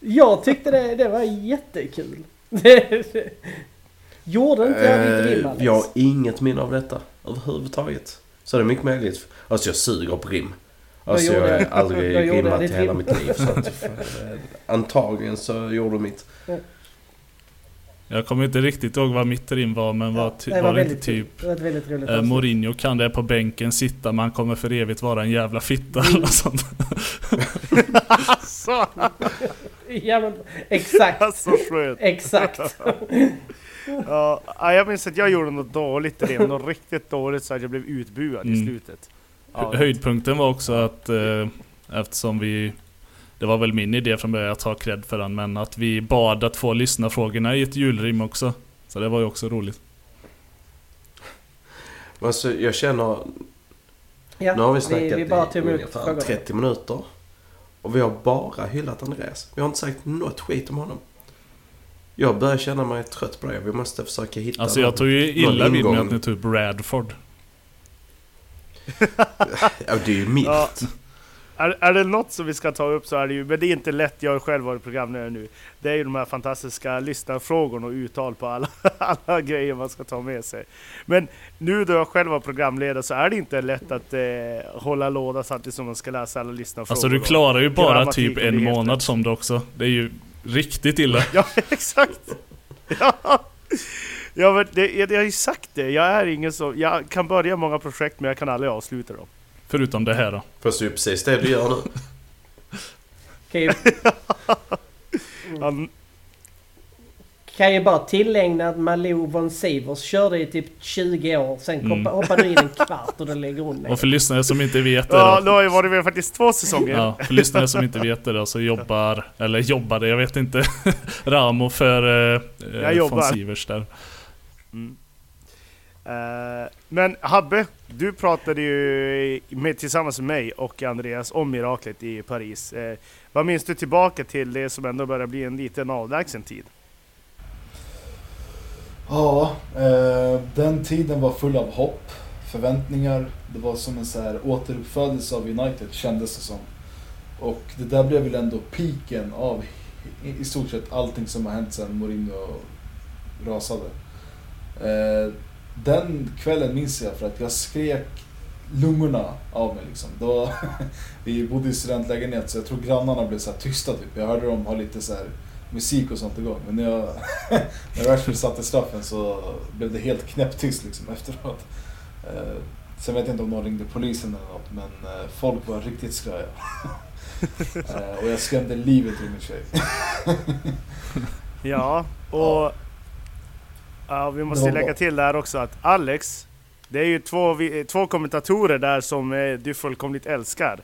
Speaker 7: Jag tyckte det, det var jättekul. Gjorde inte jag ditt rim Alex?
Speaker 6: Jag har inget minne av detta överhuvudtaget. Så det är mycket möjligt. Alltså jag suger på rim. Alltså jag har aldrig
Speaker 7: gjorde
Speaker 6: rimmat i hela
Speaker 7: rim?
Speaker 6: mitt liv. Så att, eh, antagligen så gjorde mitt.
Speaker 5: Jag kommer inte riktigt ihåg vad mitt rim var, men var, ty-
Speaker 7: det var
Speaker 5: var det inte
Speaker 7: väldigt kul.
Speaker 5: typ...
Speaker 7: Det var ett väldigt roligt
Speaker 5: Eh. Mourinho kan det på bänken sitta, men han kommer för evigt vara en jävla fitta eller något sånt.
Speaker 4: Så.
Speaker 7: Ja men exakt. Exakt.
Speaker 4: Ja, ja, jag minns att jag gjorde något dåligt rim, något riktigt dåligt så att jag blev utbuad i
Speaker 5: Mm.
Speaker 4: slutet. Ja,
Speaker 5: Höjdpunkten var också att eh, eftersom vi Det var väl min idé från början att ta cred för den men att vi bad att få lyssna frågorna i ett julrim också. Så det var ju också roligt.
Speaker 6: Alltså jag känner...
Speaker 7: Ja,
Speaker 6: nu har vi
Speaker 7: vi-
Speaker 6: snackat
Speaker 7: vi bara tog
Speaker 6: i ungefär
Speaker 7: frågorna.
Speaker 6: 30 minuter. Och vi har bara hyllat Andreas. Vi har inte sagt något skit om honom. Jag börjar känna mig trött på det. Vi måste försöka hitta
Speaker 5: Alltså jag
Speaker 6: någon-
Speaker 5: tog ju illa vid mig att ni tog upp Radford.
Speaker 6: Ja, det är ju milt.
Speaker 4: Ja. Är, är det något som vi ska ta upp så är det ju, men det är inte lätt, jag har själv varit programledare nu. Det är ju de här fantastiska lyssnarfrågorna och uttal på alla, alla grejer man ska ta med sig. Men nu då jag själv var programledare så är det inte lätt att eh, hålla låda samtidigt som man ska läsa alla lyssnarfrågor.
Speaker 5: Alltså du klarar ju bara typ en månad som det också. Det är ju riktigt illa.
Speaker 4: Ja, exakt! Ja, ja men det, jag, jag har ju sagt det, jag är ingen som... Jag kan börja många projekt men jag kan aldrig avsluta dem.
Speaker 5: Förutom det här då.
Speaker 6: Fast det är ju precis det du gör nu.
Speaker 7: Okej. Kan ju bara tillägna att Malou von Sivers körde i typ 20 år. Sen kom,
Speaker 5: Mm.
Speaker 7: hoppade du in en kvart och då lägger hon ner.
Speaker 5: Och för lyssnare som inte vet det
Speaker 4: ja,
Speaker 5: då.
Speaker 4: nu har ju varit med faktiskt två säsonger.
Speaker 5: Ja, för lyssnare som inte vet det då så jobbar, eller jobbade, jag vet inte, Ramo för eh,
Speaker 4: Jag
Speaker 5: eh,
Speaker 4: jobbar.
Speaker 5: von Sivers där.
Speaker 4: Mm. Eh, men Habbe, du pratade ju med, tillsammans med mig och Andreas om miraklet i Paris. Eh, vad minns du tillbaka till det som ändå börjar bli en liten avlägsen tid?
Speaker 8: Ja, eh, den tiden var full av hopp, förväntningar. Det var som en så här återuppfödelse av United kändes det som. Och det där blev väl ändå piken av i, i stort sett allting som har hänt sedan Mourinho rasade. Eh, den kvällen minns jag för att jag skrek lungorna av mig liksom. Då, vi bodde i studentlägenhet så jag tror grannarna blev så här tysta typ. Jag hörde dem ha lite så här musik och sånt igång. Men när, jag, när Rashford satte straffen så blev det helt knäpptyst liksom efteråt. Eh, sen vet jag inte om de ringde polisen eller något men eh, folk var riktigt skraja. eh, och jag skrämde livet ur min tjej.
Speaker 4: Ja, och ja, vi måste lägga till där också att Alex, det är ju två, två kommentatorer där som du fullkomligt älskar.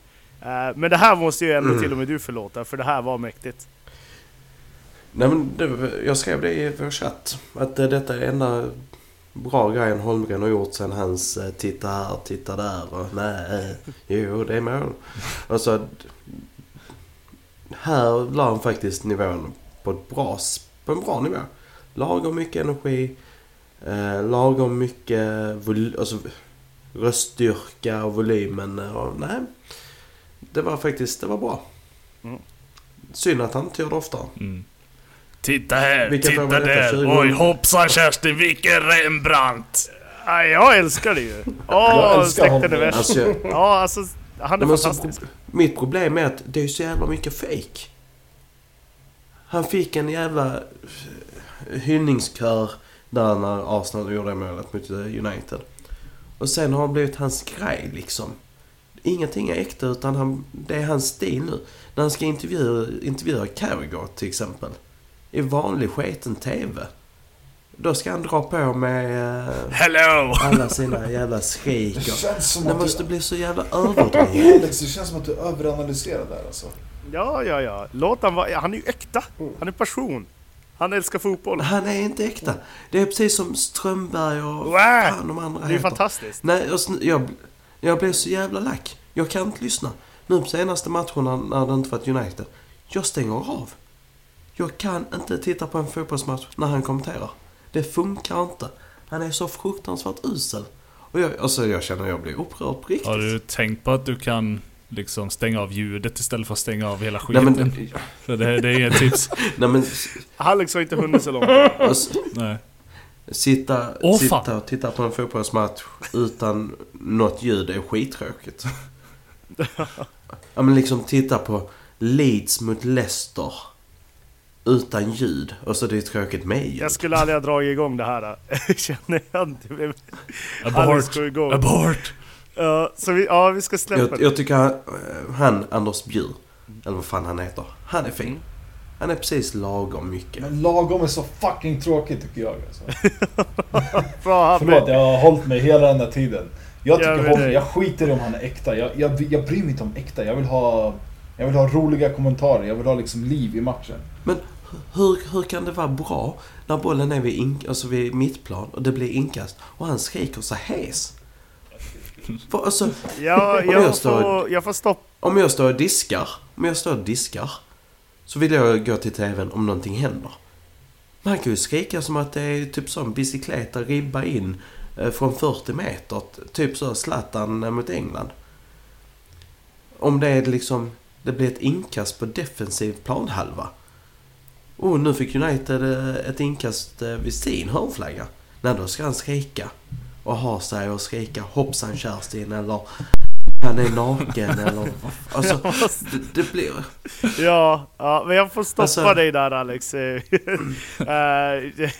Speaker 4: Men det här måste ju ändå
Speaker 6: Mm.
Speaker 4: till och med du förlåta, för det här var mäktigt.
Speaker 6: Nej men det, jag skrev det i vår chatt. Att eh, detta är enda bra grejen Holmgren har gjort sen hans eh, titta här, titta där och nej, jo det är mål. Alltså, här la han faktiskt nivån på, ett bra, på en bra nivå. Lagom mycket energi, eh, lagom mycket vol- alltså, röststyrka och volymen. eh, Och, nej, det var faktiskt det var bra.
Speaker 4: Mm.
Speaker 6: Synd att han inte gör det oftare.
Speaker 5: Titta här,
Speaker 6: Vilken
Speaker 5: titta där.
Speaker 6: 20?
Speaker 5: Oj hoppsan Kerstin, vilken Rembrandt!
Speaker 4: Ja, jag älskar det ju!
Speaker 8: Jag
Speaker 4: Åh,
Speaker 8: älskar
Speaker 4: släkten är
Speaker 8: honom.
Speaker 4: värst.
Speaker 6: Alltså, jag-
Speaker 4: Ja, alltså han är
Speaker 6: Nej, men så
Speaker 4: fantastisk.
Speaker 6: pro- mitt problem är att det är så jävla mycket fake. Han fick en jävla eh, hyllningskör där när Arsenal gjorde målet mot United. Och sen har han blivit hans grej liksom. Ingenting är äkta utan han, det är hans stil nu. När han ska intervjua, intervjua Carragher till exempel. I vanlig sketen TV. Då ska han dra på med eh,
Speaker 5: Hello!
Speaker 6: alla sina jävla skrik.
Speaker 8: Det
Speaker 6: och-
Speaker 8: känns som
Speaker 6: Det
Speaker 8: att
Speaker 6: måste
Speaker 8: du...
Speaker 6: bli så jävla överdrivet.
Speaker 8: Alex, det känns som att du överanalyserar där alltså.
Speaker 4: Ja, ja, ja. Låt han vara... Han är ju äkta. Han är passion. Han älskar fotboll.
Speaker 6: Han är inte äkta. Det är precis som Strömberg och
Speaker 4: Wow.
Speaker 6: fan de andra
Speaker 4: Det är
Speaker 6: heter.
Speaker 4: fantastiskt.
Speaker 6: Nej, sn- jag, jag blev så jävla lack. Jag kan inte lyssna. Nu på senaste matcherna när det inte varit United. Jag stänger av. Jag kan inte titta på en fotbollsmatch när han kommenterar. Det funkar inte. Han är så fruktansvärt usel. Och jag, alltså jag känner att jag blir upprörd på riktigt.
Speaker 5: Har du tänkt på att du kan liksom stänga av ljudet istället för att stänga av hela
Speaker 6: Nej,
Speaker 5: skiten?
Speaker 6: men-
Speaker 5: För det, det är inget tips.
Speaker 6: Nej men...
Speaker 4: Alex har inte hunnit så långt.
Speaker 6: Alltså,
Speaker 5: Nej.
Speaker 6: Sitta,
Speaker 5: Åh,
Speaker 6: sitta
Speaker 5: fan.
Speaker 6: och titta på en fotbollsmatch utan något ljud är skittråkigt. ja men liksom titta på Leeds mot Leicester. Utan ljud. Och så det är tråkigt med ljud.
Speaker 4: Jag skulle aldrig ha dragit igång det här. Känner jag inte.
Speaker 5: Abort.
Speaker 4: Igång.
Speaker 5: Abort!
Speaker 4: Ja, så vi, ja, vi ska släppa
Speaker 6: Jag,
Speaker 4: det.
Speaker 6: jag tycker han, han, Anders Bjur, eller vad fan han heter. Han är fin. Han är precis lagom mycket.
Speaker 8: Men lagom är så fucking tråkigt tycker jag alltså.
Speaker 4: Bra
Speaker 8: Förlåt, jag har hållit mig hela den här tiden. Jag
Speaker 4: Ja,
Speaker 8: tycker Holm,
Speaker 4: det-
Speaker 8: jag skiter i om han är äkta. Jag, jag, jag bryr mig inte om äkta. Jag vill ha, jag vill ha roliga kommentarer. Jag vill ha liksom liv i matchen.
Speaker 6: Men hur, hur kan det vara bra när bollen är vid, ink, alltså vid mittplan och det blir inkast och han skriker så hes? För, alltså,
Speaker 4: Ja,
Speaker 6: om,
Speaker 4: jag
Speaker 6: jag står,
Speaker 4: får, jag får stopp.
Speaker 6: om jag står och diskar, om jag står och diskar så vill jag gå till TVn om någonting händer. Man kan ju skrika som att det är typ som bicykleta ribba in eh, från 40 meter. Typ så Zlatan mot England. om det är liksom, det blir ett inkast på defensiv planhalva. Och nu fick United eh, ett inkast eh, vid sin hörnflagga. Nej, då ska han skrika och ha sig och skrika hoppsan Kerstin eller han är naken eller alltså det, det blir...
Speaker 4: Ja, ja, men jag får stoppa
Speaker 6: Alltså-
Speaker 4: dig där Alex. Eh,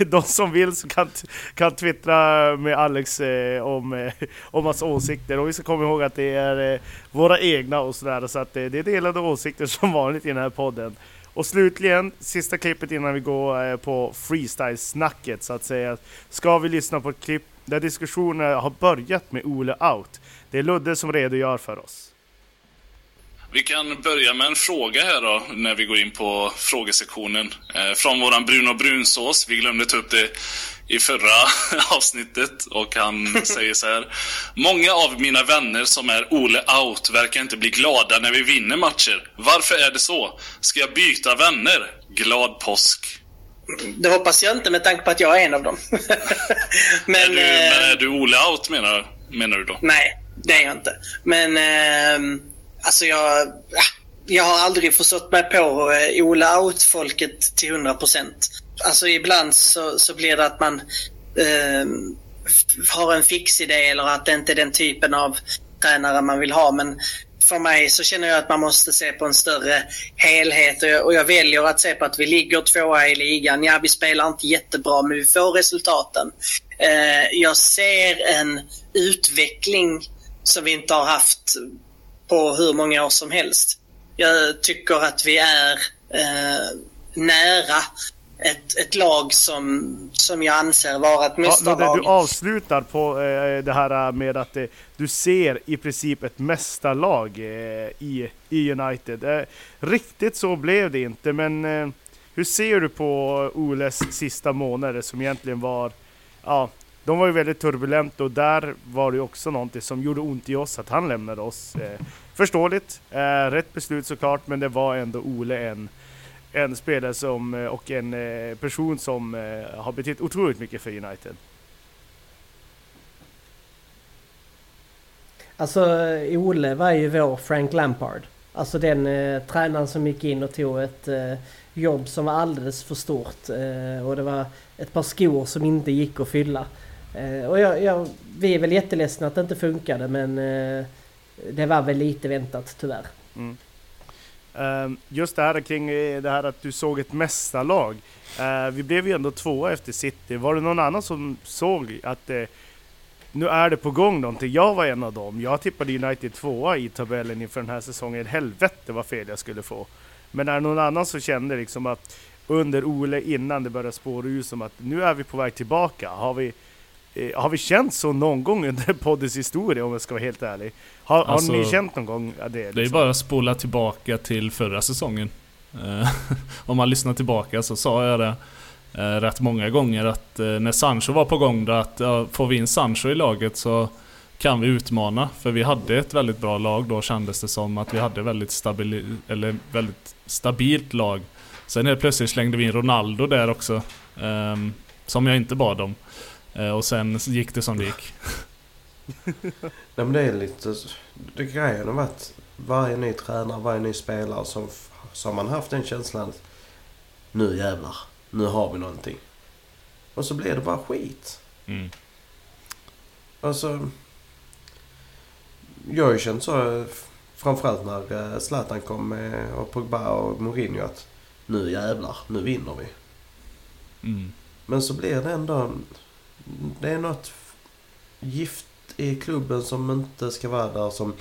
Speaker 4: De som vill så kan, kan twittra med Alex eh, om, eh, om hans åsikter. Och vi ska komma ihåg att det är eh, våra egna och sådär. Så att eh, det är delade åsikter som vanligt i den här podden. Och slutligen, sista klippet innan vi går eh, på freestyle-snacket så att säga. Ska vi lyssna på ett klipp där diskussionen har börjat med Ole Out. Det är Ludde som redogör för oss.
Speaker 11: Vi kan börja med en fråga här då, när vi går in på frågesektionen. Eh, från våran Bruno Brunsås. Vi glömde ta upp det i förra avsnittet och han säger så här. Många av mina vänner som är Ole out verkar inte bli glada när vi vinner matcher. Varför är det så? Ska jag byta vänner? Glad påsk.
Speaker 15: Det hoppas jag inte med tanke på att jag är en av dem. men,
Speaker 11: är, du,
Speaker 15: eh,
Speaker 11: men är du Ole out menar, menar du då?
Speaker 15: Nej, det är jag inte. Men eh, alltså jag, ah, jag har aldrig förstått mig på eh, Ola Out-folket till 100 procent. Alltså ibland så, så blir det att man eh, har en fix idé eller att det inte är den typen av tränare man vill ha. Men för mig så känner jag att man måste se på en större helhet och jag, och jag väljer att se på att vi ligger tvåa i ligan. Ja, vi spelar inte jättebra men vi får resultaten. Eh, jag ser en utveckling som vi inte har haft på hur många år som helst. Jag tycker att vi är eh, nära ett, ett lag som, som jag anser vara ett
Speaker 4: Ja,
Speaker 15: mästarlag.
Speaker 4: du avslutar på eh, det här med att eh, du ser i princip ett mästarlag eh, i, i United. Eh, riktigt så blev det inte, men eh, hur ser du på Oles sista månader som egentligen var, ja, de var ju väldigt turbulenta och där var det ju också någonting som gjorde ont i oss att han lämnade oss. Eh, förståeligt, eh, rätt beslut såklart, men det var ändå Ole en en spelare som, eh, och en eh, person som eh, har betytt otroligt mycket för United.
Speaker 7: Alltså eh, Ole var ju vår Frank Lampard. Alltså den eh, tränaren som gick in och tog ett eh, jobb som var alldeles för stort. Eh, och det var ett par skor som inte gick att fylla. Eh, och jag, jag, vi är väl jätteledsna att det inte funkade men eh, det var väl lite väntat tyvärr.
Speaker 4: Mm. Ehm, just det här kring eh, det här att du såg ett mästarlag. Vi blev ju ändå tvåa efter City. Var det någon annan som såg att det, nu är det på gång någonting? Jag var en av dem. Jag tippade United tvåa i tabellen inför den här säsongen. Helvete vad fel jag skulle få. Men är det någon annan som kände liksom att under Ole innan det började spåra ur som att nu är vi på väg tillbaka? Har vi, har vi känt så någon gång under poddens historia om jag ska vara helt ärlig? Har,
Speaker 5: Alltså,
Speaker 4: har ni känt någon gång det?
Speaker 5: Det är
Speaker 4: liksom?
Speaker 5: bara att spola tillbaka till förra säsongen. Eh, Om man lyssnar tillbaka så sa jag det eh, rätt många gånger att eh, när Sancho var på gång då att ja, får vi in Sancho i laget så kan vi utmana. För vi hade ett väldigt bra lag då kändes det som att vi hade väldigt, stabili eller väldigt stabilt lag. Sen helt plötsligt slängde vi in Ronaldo där också. ehm, som jag inte bad om. Eh, och sen gick det som det gick.
Speaker 6: Nej men det är lite... Det grejen har varit varje ny tränare, varje ny spelare som, som man haft den känslan att nu jävlar, nu har vi någonting. Och så blir det bara skit.
Speaker 5: Mm.
Speaker 6: Alltså... Jag har ju känt så framförallt när eh, Zlatan kom med och Pogba och Mourinho att nu jävlar, nu vinner vi.
Speaker 5: Mm.
Speaker 6: Men så blir det ändå... Det är något gift i klubben som inte ska vara där som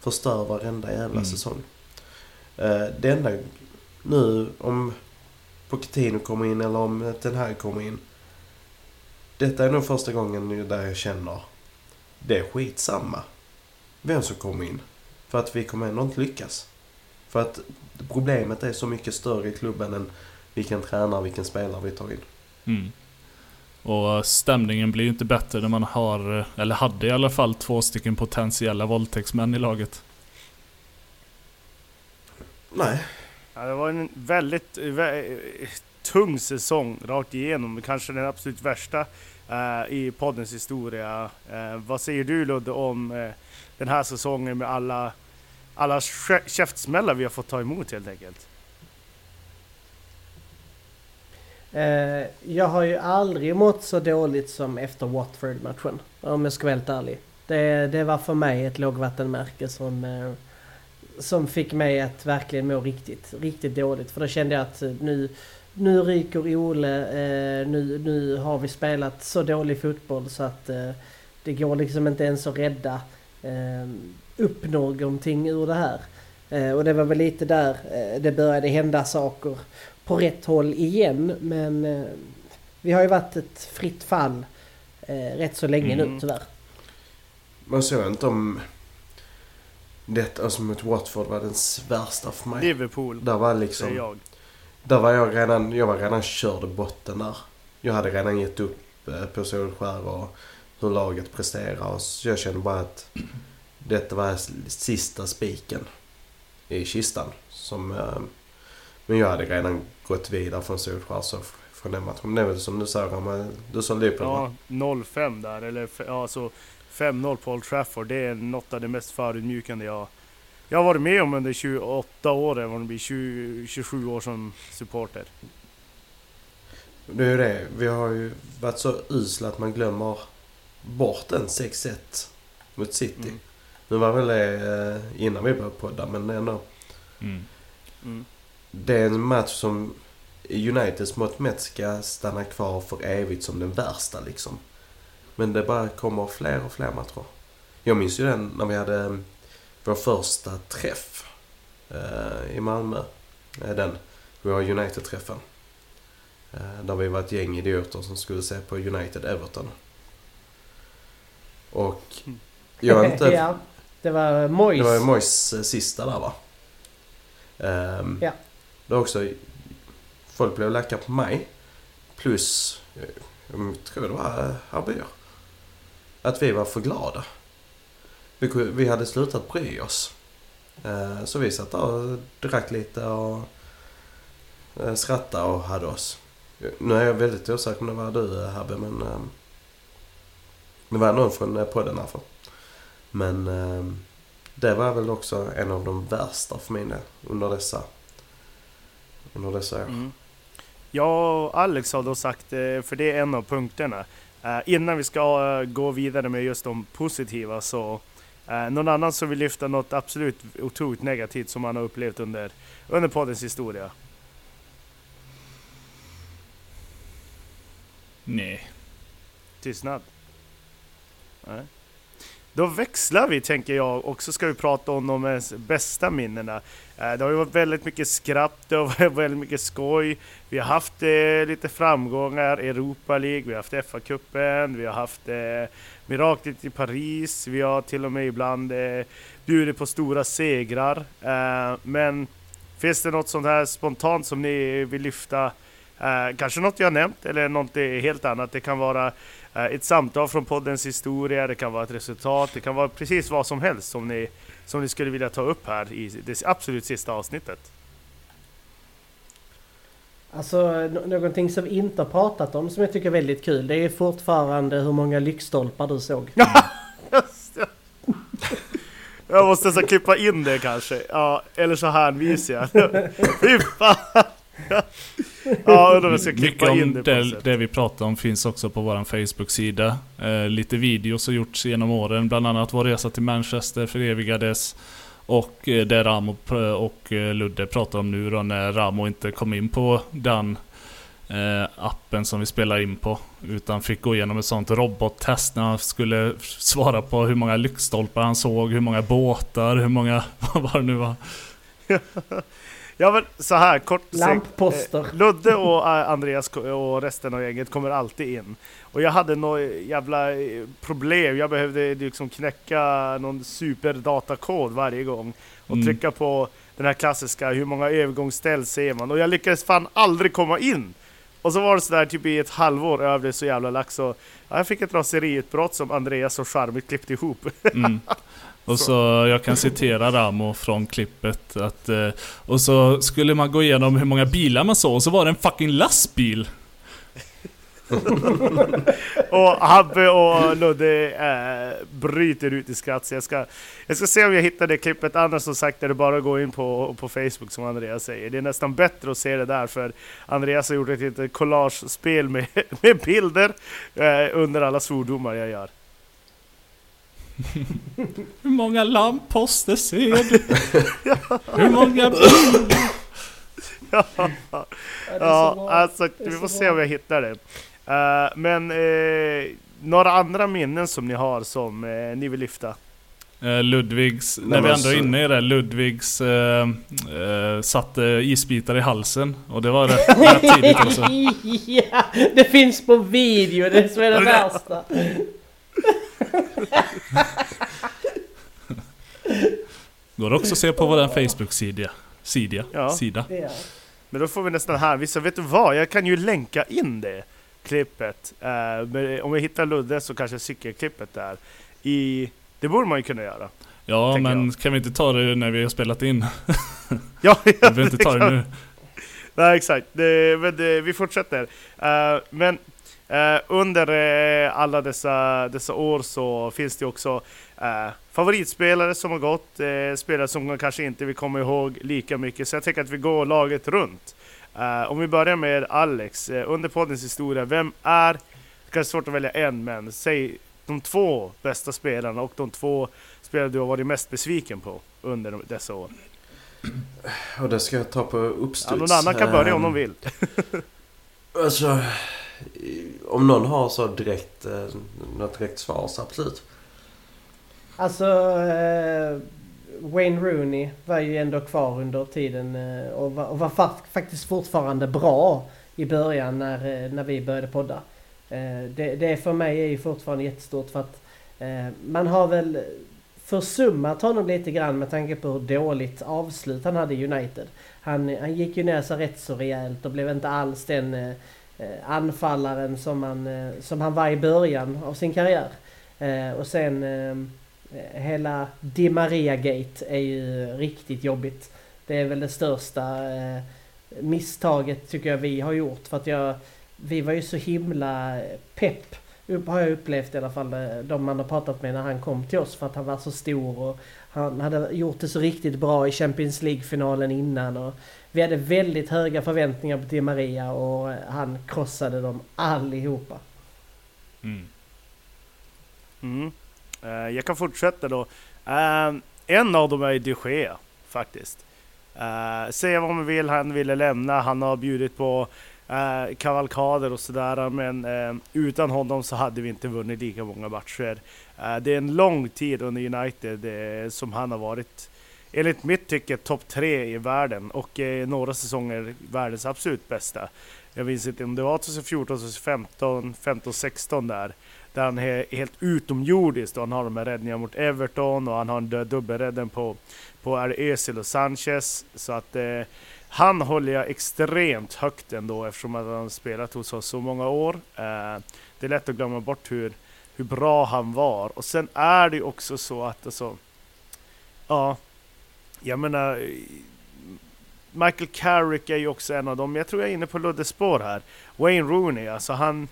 Speaker 6: förstör varenda jävla
Speaker 5: Mm.
Speaker 6: säsong. Eh, det enda nu om Pochettino kommer in eller om den här kommer in. Detta är nog första gången där jag känner det är skitsamma vem som kommer in. För att vi kommer ändå inte lyckas. För att problemet är så mycket större i klubben än vilken tränare, vilken spelare vi tar in.
Speaker 5: Mm. Och stämningen blir ju inte bättre när man har, eller hade i alla fall, två stycken potentiella våldtäktsmän i laget.
Speaker 6: Nej.
Speaker 4: Ja, det var en väldigt vä- tung säsong rakt igenom. Kanske den absolut värsta eh, i poddens historia. Eh, vad säger du Ludde om eh, den här säsongen med alla alla kä- käftsmällar vi har fått ta emot helt enkelt.
Speaker 7: Eh, jag har ju aldrig mått så dåligt som efter Watford-matchen. Om jag ska vara helt ärlig. Det, det var för mig ett lågvattenmärke som, eh, som fick mig att verkligen må riktigt, riktigt dåligt. För då kände jag att eh, nu, nu ryker Ole. Eh, nu, nu har vi spelat så dålig fotboll så att eh, det går liksom inte ens att rädda eh, upp någonting ur det här. Eh, och det var väl lite där eh, det började hända saker på rätt håll igen. Men eh, vi har ju varit ett fritt fall eh, rätt så länge
Speaker 6: Mm.
Speaker 7: nu tyvärr.
Speaker 6: Man såg inte om detta alltså mot Watford var den värsta för mig.
Speaker 4: Liverpool,
Speaker 6: Där var liksom...
Speaker 4: jag.
Speaker 6: Där var jag redan, jag var redan körd botten där. Jag hade redan gett upp eh, på Solskär och hur laget presterar. Och så jag kände bara att detta var sista spiken i kistan. Som, eh, men jag hade redan gått vidare från Solskär så från den matchen. Men det är väl som du säger, men du sa Liverpool?
Speaker 4: Ja, 0-5 där. Eller ja, så 5-0 på Old Trafford. Det är något av det mest förödmjukande jag, jag har varit med om under 28 år. Vad det blir 20, 27 år som supporter.
Speaker 6: Det är ju det. Vi har ju varit så usla att man glömmer bort en 6-1 mot City.
Speaker 4: Mm.
Speaker 6: Nu var väl det eh, innan vi började podda men ändå.
Speaker 5: Mm.
Speaker 4: Mm.
Speaker 6: Det är en match som Uniteds mått mätt ska stanna kvar för evigt som den värsta liksom. Men det bara kommer fler och fler matcher. Jag minns ju den när vi hade eh, vår första träff eh, i Malmö. Eh, den. Var United-träffen. Eh, där vi var ett gäng idioter som skulle se på United-Everton. Och jag är inte...
Speaker 7: ja, det var Mois.
Speaker 6: Det var Mois eh, sista där va? Ehm,
Speaker 7: Ja.
Speaker 6: Det var också... Folk blev lacka på mig. Plus, jag tror det var Abir. Att vi var för glada. Vi, vi hade slutat bry oss. Eh, så vi satt där och drack lite och eh, skrattade och hade oss. Nu är jag väldigt osäker om det var du Habbe men... Ehm, det var någon från eh, podden i alla fall. Men ehm, det var väl också en av de värsta för min del under dessa, under dessa.
Speaker 4: Mm. Jag och Alex har då sagt, eh, för det är en av punkterna. Eh, Innan vi ska eh, gå vidare med just de positiva så någon annan som vill lyfta något absolut otroligt negativt som man har upplevt under, under poddens historia.
Speaker 5: Nej.
Speaker 4: Tystnad. Nej. Då växlar vi tänker jag och så ska vi prata om de bästa minnena. Eh, det har ju varit väldigt mycket skratt, det har varit väldigt mycket skoj. Vi har haft eh, lite framgångar, Europa League, vi har haft FA-cupen, vi har haft eh, miraklet i Paris, vi har till och med ibland eh, bjudit på stora segrar. Eh, men finns det något sånt här spontant som ni vill lyfta? Eh, kanske något jag har nämnt eller något helt annat. Det kan vara ett samtal från poddens historia, det kan vara ett resultat, det kan vara precis vad som helst som ni, som ni skulle vilja ta upp här i det absolut sista avsnittet.
Speaker 7: Alltså nå- någonting som vi inte har pratat om som jag tycker är väldigt kul. Det är fortfarande hur många lyktstolpar du såg.
Speaker 4: Jag måste så klippa in det kanske. Ja, eller så hänvisar jag. Fy fan! Ja, undrar om jag ska
Speaker 5: Mycket
Speaker 4: klippa in
Speaker 5: om
Speaker 4: det på
Speaker 5: det,
Speaker 4: sätt.
Speaker 5: det vi pratar om finns också på vår Facebook-sida. Eh, lite videos har gjorts genom åren. Bland annat vår resa till Manchester förevigades. Och eh, det Ramo och eh, Ludde pratar om nu då när Ramo inte kom in på den eh, appen som vi spelar in på. Utan fick gå igenom ett sånt robottest när han skulle svara på hur många lyktstolpar han såg, hur många båtar, hur många... Vad var det nu var?
Speaker 4: Ja men så här kort sagt,
Speaker 7: Lampposter.
Speaker 4: eh, Ludde och eh, Andreas och resten av gänget kommer alltid in. Och jag hade något jävla eh, problem. Jag behövde liksom knäcka någon superdatakod varje gång. Och
Speaker 5: Mm.
Speaker 4: trycka på den här klassiska, hur många övergångsställ ser man? Och jag lyckades fan aldrig komma in! Och så var det sådär typ i ett halvår, jag blev så jävla lack så ja, jag fick ett raseriutbrott som Andreas så charmigt klippte ihop.
Speaker 5: Mm. Och så jag kan citera Ramo från klippet att eh, Och så skulle man gå igenom hur många bilar man såg och så var det en fucking lastbil!
Speaker 4: och Habbe och Ludde eh, bryter ut i skratt. Så jag ska, jag ska se om jag hittar det klippet. Annars som sagt är det bara att gå in på, på Facebook som Andreas säger. Det är nästan bättre att se det där för Andreas har gjort ett litet collage-spel med, med bilder eh, under alla svordomar jag gör.
Speaker 5: Hur många lampposter ser du? Hur många bilar?
Speaker 4: ja, ja alltså vi får se om jag hittar det. Uh, men uh, några andra minnen som ni har som uh, ni vill lyfta?
Speaker 5: Ludvigs, Nej, när vi ändå är inne i det, Ludvigs uh, satte isbitar i halsen. Och det var rätt, rätt tidigt också.
Speaker 7: ja, det finns på video, det är som är det värsta.
Speaker 5: Går också att se på vår Facebook-sida. Sida.
Speaker 4: Ja.
Speaker 5: Sida.
Speaker 7: Ja.
Speaker 4: Men då får vi nästan här vissa, vet du vad? Jag kan ju länka in det klippet. Uh, om vi hittar Ludde så kanske cykelklippet där. I, det borde man ju kunna göra.
Speaker 5: Ja, men jag. kan vi inte ta det när vi har spelat in?
Speaker 4: ja, ja
Speaker 5: vi behöver inte ta det nu.
Speaker 4: Nej, exakt. Det, men det, vi fortsätter. Uh, men under alla dessa, dessa år så finns det också favoritspelare som har gått, eh, spelare som man kanske inte vill komma ihåg lika mycket. Så jag tänker att vi går laget runt. Om vi börjar med Alex, under poddens historia, vem är, det kanske är svårt att välja en, men säg de två bästa spelarna och de två spelare du har varit mest besviken på under dessa år.
Speaker 6: Och det ska jag ta på uppstuds.
Speaker 4: Ja, någon annan kan börja om de vill.
Speaker 6: alltså, Eh, om någon har så direkt, eh, något direkt svar så absolut.
Speaker 7: Alltså eh, Wayne Rooney var ju ändå kvar under tiden eh, och var, och var fa faktiskt fortfarande bra i början när, eh, när vi började podda. Eh, det, det för mig är ju fortfarande jättestort för att eh, man har väl försummat honom lite grann med tanke på hur dåligt avslut han hade i United. Han, han gick ju ner sig rätt så rejält och blev inte alls den eh, Eh, anfallaren som han, eh, som han var i början av sin karriär. Eh, och sen hela Di Maria-gate är ju riktigt jobbigt. Det är väl det största misstaget tycker jag vi har gjort. För att jag, vi var ju så himla pepp, har jag upplevt i alla fall, de man har pratat med när han kom till oss. För att han var så stor och han hade gjort det så riktigt bra i Champions League-finalen innan. Och vi hade väldigt höga förväntningar på Di Maria och han krossade dem allihopa.
Speaker 4: Mm. Mm. Uh, jag kan fortsätta då. Uh, en av dem är de Gea, faktiskt. Uh, säga vad man vill, han ville lämna. Han har bjudit på uh, kavalkader och sådär. Men uh, utan honom så hade vi inte vunnit lika många matcher. Uh, det är en lång tid under United som han har varit, enligt mitt tycke, topp tre i världen. Och eh, några säsonger världens absolut bästa. Jag minns inte om det var 2014, 2015, 15, 16 där. Där han är helt utomjordiskt och han har de här räddningarna mot Everton och han har en dubbelrädden på, på Özil och Sanchez. Så att eh, han håller jag extremt högt ändå eftersom han har spelat hos oss så många år. Eh, det är lätt att glömma bort hur, hur bra han var. Och sen är det ju också så att alltså, ja, jag menar Michael Carrick är ju också en av dem. Jag tror jag är inne på Luddes spår här. Wayne Rooney, alltså han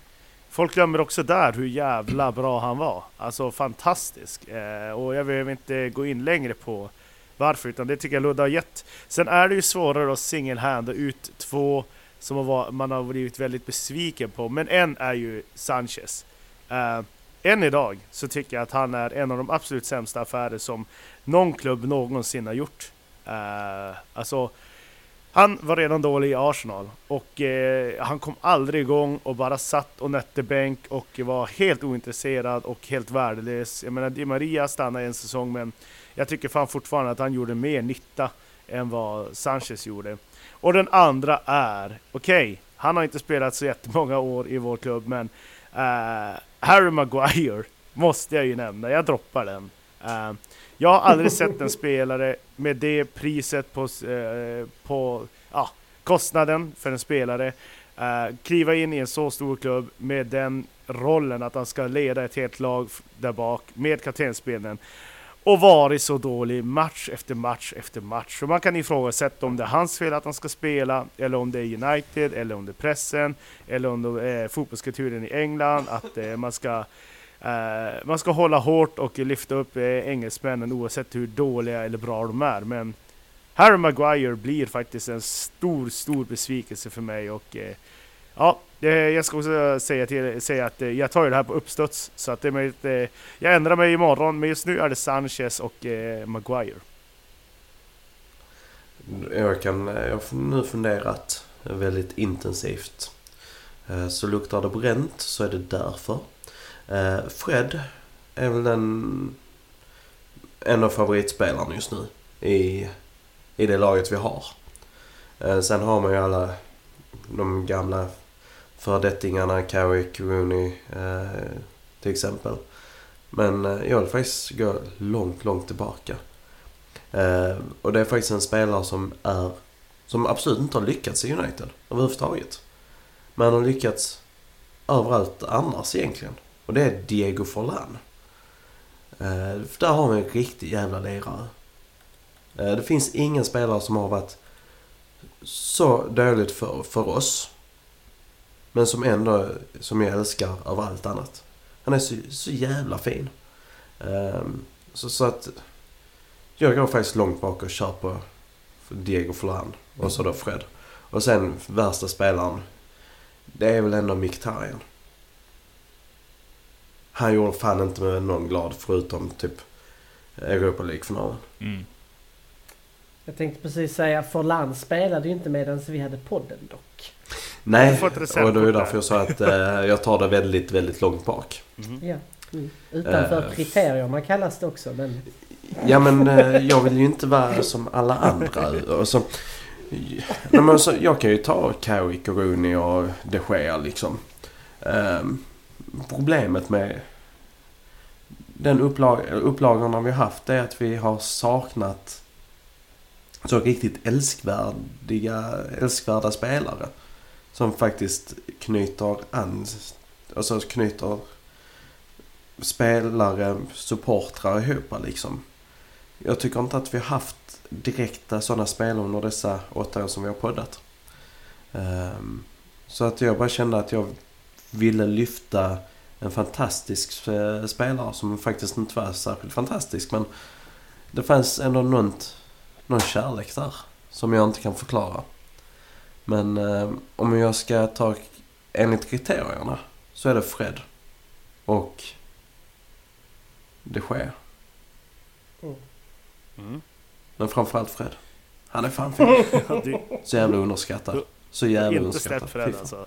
Speaker 4: Folk glömmer också där hur jävla bra han var. Alltså fantastisk. Eh, och jag behöver inte gå in längre på varför, utan det tycker jag Ludde har gett. Sen är det ju svårare att single-handa ut två som man har blivit väldigt besviken på. Men en är ju Sanchez. Eh, än idag så tycker jag att han är en av de absolut sämsta affärer som någon klubb någonsin har gjort. Uh, alltså han var redan dålig i Arsenal och eh, han kom aldrig igång och bara satt och nötte bänk och var helt ointresserad och helt värdelös. Jag menar, Di Maria stannade en säsong men jag tycker fan fortfarande att han gjorde mer nytta än vad Sanchez gjorde. Och den andra är, okej, okay, han har inte spelat så jättemånga år i vår klubb men eh, Harry Maguire måste jag ju nämna, jag droppar den. Uh, jag har aldrig sett en spelare med det priset på, uh, på uh, kostnaden för en spelare uh, kliva in i en så stor klubb med den rollen att han ska leda ett helt lag där bak med kaptensbenen och varit så dålig match efter match efter match. Så man kan ifrågasätta om det är hans fel att han ska spela, eller om det är United, eller om det är pressen, eller om det är fotbollskulturen i England, att eh, man ska eh, man ska hålla hårt och lyfta upp eh, engelsmännen oavsett hur dåliga eller bra de är. Men Harry Maguire blir faktiskt en stor, stor besvikelse för mig och eh, ja, jag ska också säga, till, säga att eh, jag tar ju det här på uppstuds så att det är möjligt, eh, jag ändrar mig imorgon men just nu är det Sanchez och eh, Maguire.
Speaker 6: Jag, kan, jag har nu funderat väldigt intensivt. Eh, så luktar det bränt så är det därför. Fred är väl den en av favoritspelarna just nu i, i det laget vi har. Sen har man ju alla de gamla föredettingarna, Carrick, Rooney eh, till exempel. Men eh, jag vill faktiskt gå långt, långt tillbaka. Eh, och det är faktiskt en spelare som är som absolut inte har lyckats i United överhuvudtaget. Men han har lyckats överallt annars egentligen. Och det är Diego Forlan. Eh, där har vi en riktig jävla lirare. Eh, det finns ingen spelare som har varit så dåligt för, för oss. Men som ändå, som jag älskar över allt annat. Han är så, så jävla fin. Ehm, så, så att jag går faktiskt långt bak och kör på Diego Forlan. Och så då Fred. Och sen värsta spelaren. Det är väl ändå Mkhitaryan. Han gjorde fan inte med någon glad förutom typ Europa League-finalen.
Speaker 5: Mm.
Speaker 7: Jag tänkte precis säga, Forlan spelade ju inte medan vi hade podden dock.
Speaker 6: Nej, och det är ju
Speaker 4: där.
Speaker 6: därför jag sa att eh, jag tar det väldigt, väldigt långt bak.
Speaker 7: Ja. Mm. Utanför
Speaker 6: Eh.
Speaker 7: kriterierna kallas det också, men...
Speaker 6: Ja men eh, jag vill ju inte vara som alla andra. Och så, nej, men alltså, jag kan ju ta Carrick och Rooney och de Gea liksom. Ehm, problemet med den upplag upplagorna vi har haft är att vi har saknat så riktigt älskvärdiga, älskvärda spelare. Som faktiskt knyter an, alltså knyter spelare, supportrar ihop liksom. Jag tycker inte att vi har haft direkta sådana spelare under dessa åtta år som vi har poddat. Um, så att jag bara kände att jag ville lyfta en fantastisk eh, spelare som faktiskt inte var särskilt fantastisk. Men det fanns ändå något, någon kärlek där som jag inte kan förklara. Men eh, om jag ska ta enligt kriterierna så är det Fred och det sker.
Speaker 4: Mm.
Speaker 6: Men framförallt Fred. Han är fan fin. Så jävla underskattad. Så jävla
Speaker 4: Inte
Speaker 6: underskattad.
Speaker 4: släppt Fred
Speaker 6: Fy fan.
Speaker 4: alltså.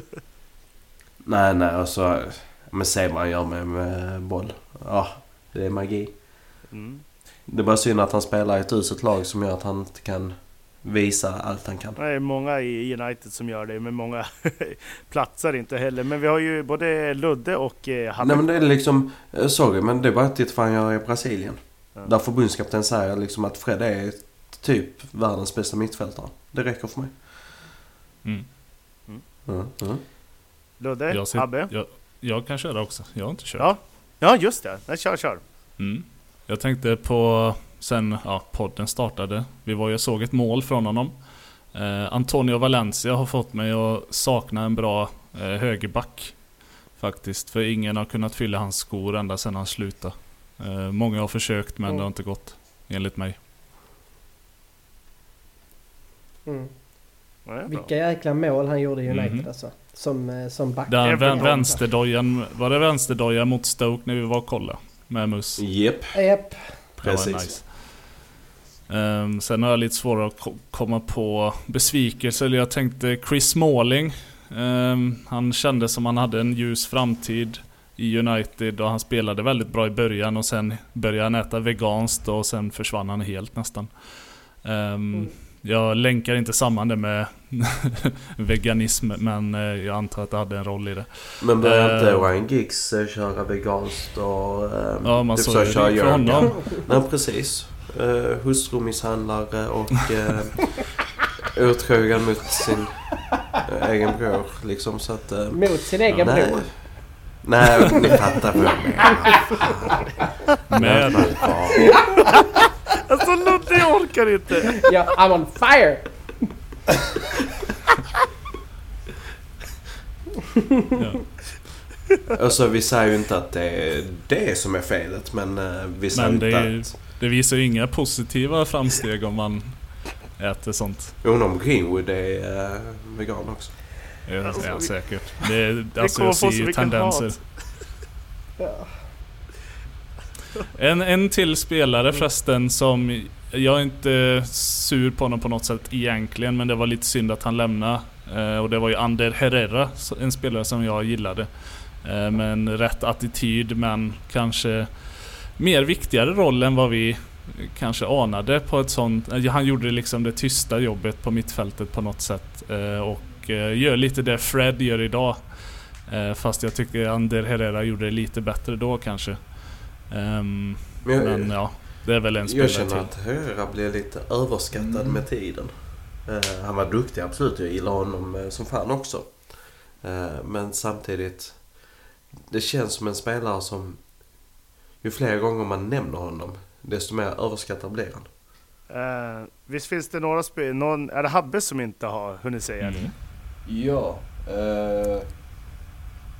Speaker 6: Nej, nej, alltså. Men se vad han gör med, med boll. Ja, det är magi.
Speaker 4: Mm.
Speaker 6: Det är bara synd att han spelar i ett uselt lag som gör att han inte kan visa allt han kan.
Speaker 4: Det är många i United som gör det, men många platsar inte heller. Men vi har ju både Ludde och eh, Halle.
Speaker 6: Nej men det är liksom, eh, sorry men det är bara titta vad han gör i Brasilien.
Speaker 4: Ja.
Speaker 6: Där förbundskapten säger liksom att Fred är typ världens bästa mittfältare. Det räcker för mig.
Speaker 5: Mm.
Speaker 6: Mm. Mm.
Speaker 4: Ludde,
Speaker 5: Jag, ser,
Speaker 4: Habbe.
Speaker 5: jag, jag kan köra också. Jag har inte kört.
Speaker 4: Ja, ja just det. Nej, kör, kör.
Speaker 5: Mm. Jag tänkte på sen ja, podden startade. Vi var ju och såg ett mål från honom. Eh, Antonio Valencia har fått mig att sakna en bra eh, högerback. Faktiskt. För ingen har kunnat fylla hans skor ända sedan han slutade. Eh, många har försökt men det har inte gått. Enligt mig.
Speaker 7: Mm.
Speaker 4: Ja.
Speaker 7: Vilka jäkla mål han gjorde i United
Speaker 5: Mhm.
Speaker 7: alltså. Som, eh, som back.
Speaker 5: Den vän, vänsterdojan, var det vänsterdoja mot Stoke när vi var och kollade? Med Mus?
Speaker 6: Japp.
Speaker 7: Japp.
Speaker 5: Det var
Speaker 6: Precis.
Speaker 5: nice. Ehm, sen har jag lite svårare att ko- komma på besvikelser. Eller Jag tänkte Chris Smalling. Ehm, han kände som han hade en ljus framtid i United och han spelade väldigt bra i början och sen började han äta veganskt och sen försvann han helt nästan. Ehm, Jag länkar inte samman det med veganism men eh, jag antar att det hade en roll i det.
Speaker 6: Men börjar inte
Speaker 5: Ehm,
Speaker 6: Ryan Giggs eh, köra veganskt och... Eh,
Speaker 5: Ja, man
Speaker 6: typ
Speaker 5: såg
Speaker 6: så
Speaker 5: ju
Speaker 6: köra
Speaker 5: det för honom.
Speaker 6: Nej, precis. Uh, hustrumisshandlare och uh, otrogen mot sin eh, egen bror liksom så att... eh,
Speaker 7: Mot sin egen
Speaker 6: nej.
Speaker 7: bror?
Speaker 6: Nej, ni fattar vad jag menar.
Speaker 5: Med.
Speaker 4: Alltså Ludde, jag orkar inte.
Speaker 7: Ja, I'm on fire!
Speaker 6: Alltså vi säger ju inte att det är det som är felet men eh, vi säger
Speaker 5: Men
Speaker 6: inte
Speaker 5: det, är,
Speaker 6: att...
Speaker 5: det visar ju inga positiva framsteg om man äter sånt.
Speaker 6: Undrar om Greenwood är uh, vegan också.
Speaker 5: Det är
Speaker 4: Alltså, vi-
Speaker 5: säkert. Det, är- alltså jag ser ju tendenser.
Speaker 4: Ja.
Speaker 5: En, en till spelare förresten som... Jag är inte sur på honom på något sätt egentligen men det var lite synd att han lämnade. Eh, och det var ju Ander Herrera, en spelare som jag gillade. Eh, men rätt attityd men kanske mer viktigare roll än vad vi kanske anade på ett sånt... Han gjorde liksom det tysta jobbet på mittfältet på något sätt. Eh, och eh, gör lite det Fred gör idag. Eh, fast jag tycker Ander Herrera gjorde det lite bättre då kanske. Ehm,
Speaker 6: Men jag-
Speaker 5: men ja, det är väl en spelare
Speaker 6: Jag känner
Speaker 5: till.
Speaker 6: att Herrera blev lite överskattad
Speaker 8: Mm.
Speaker 6: med tiden. Han var duktig absolut, jag gillar honom som fan också. Men samtidigt, det känns som en spelare som ju fler gånger man nämner honom, desto mer överskattad blir han.
Speaker 4: Eh, visst finns det några spel, någon, är det Habbe som inte har hunnit säga
Speaker 5: Mm.
Speaker 4: det?
Speaker 8: Ja. Eh,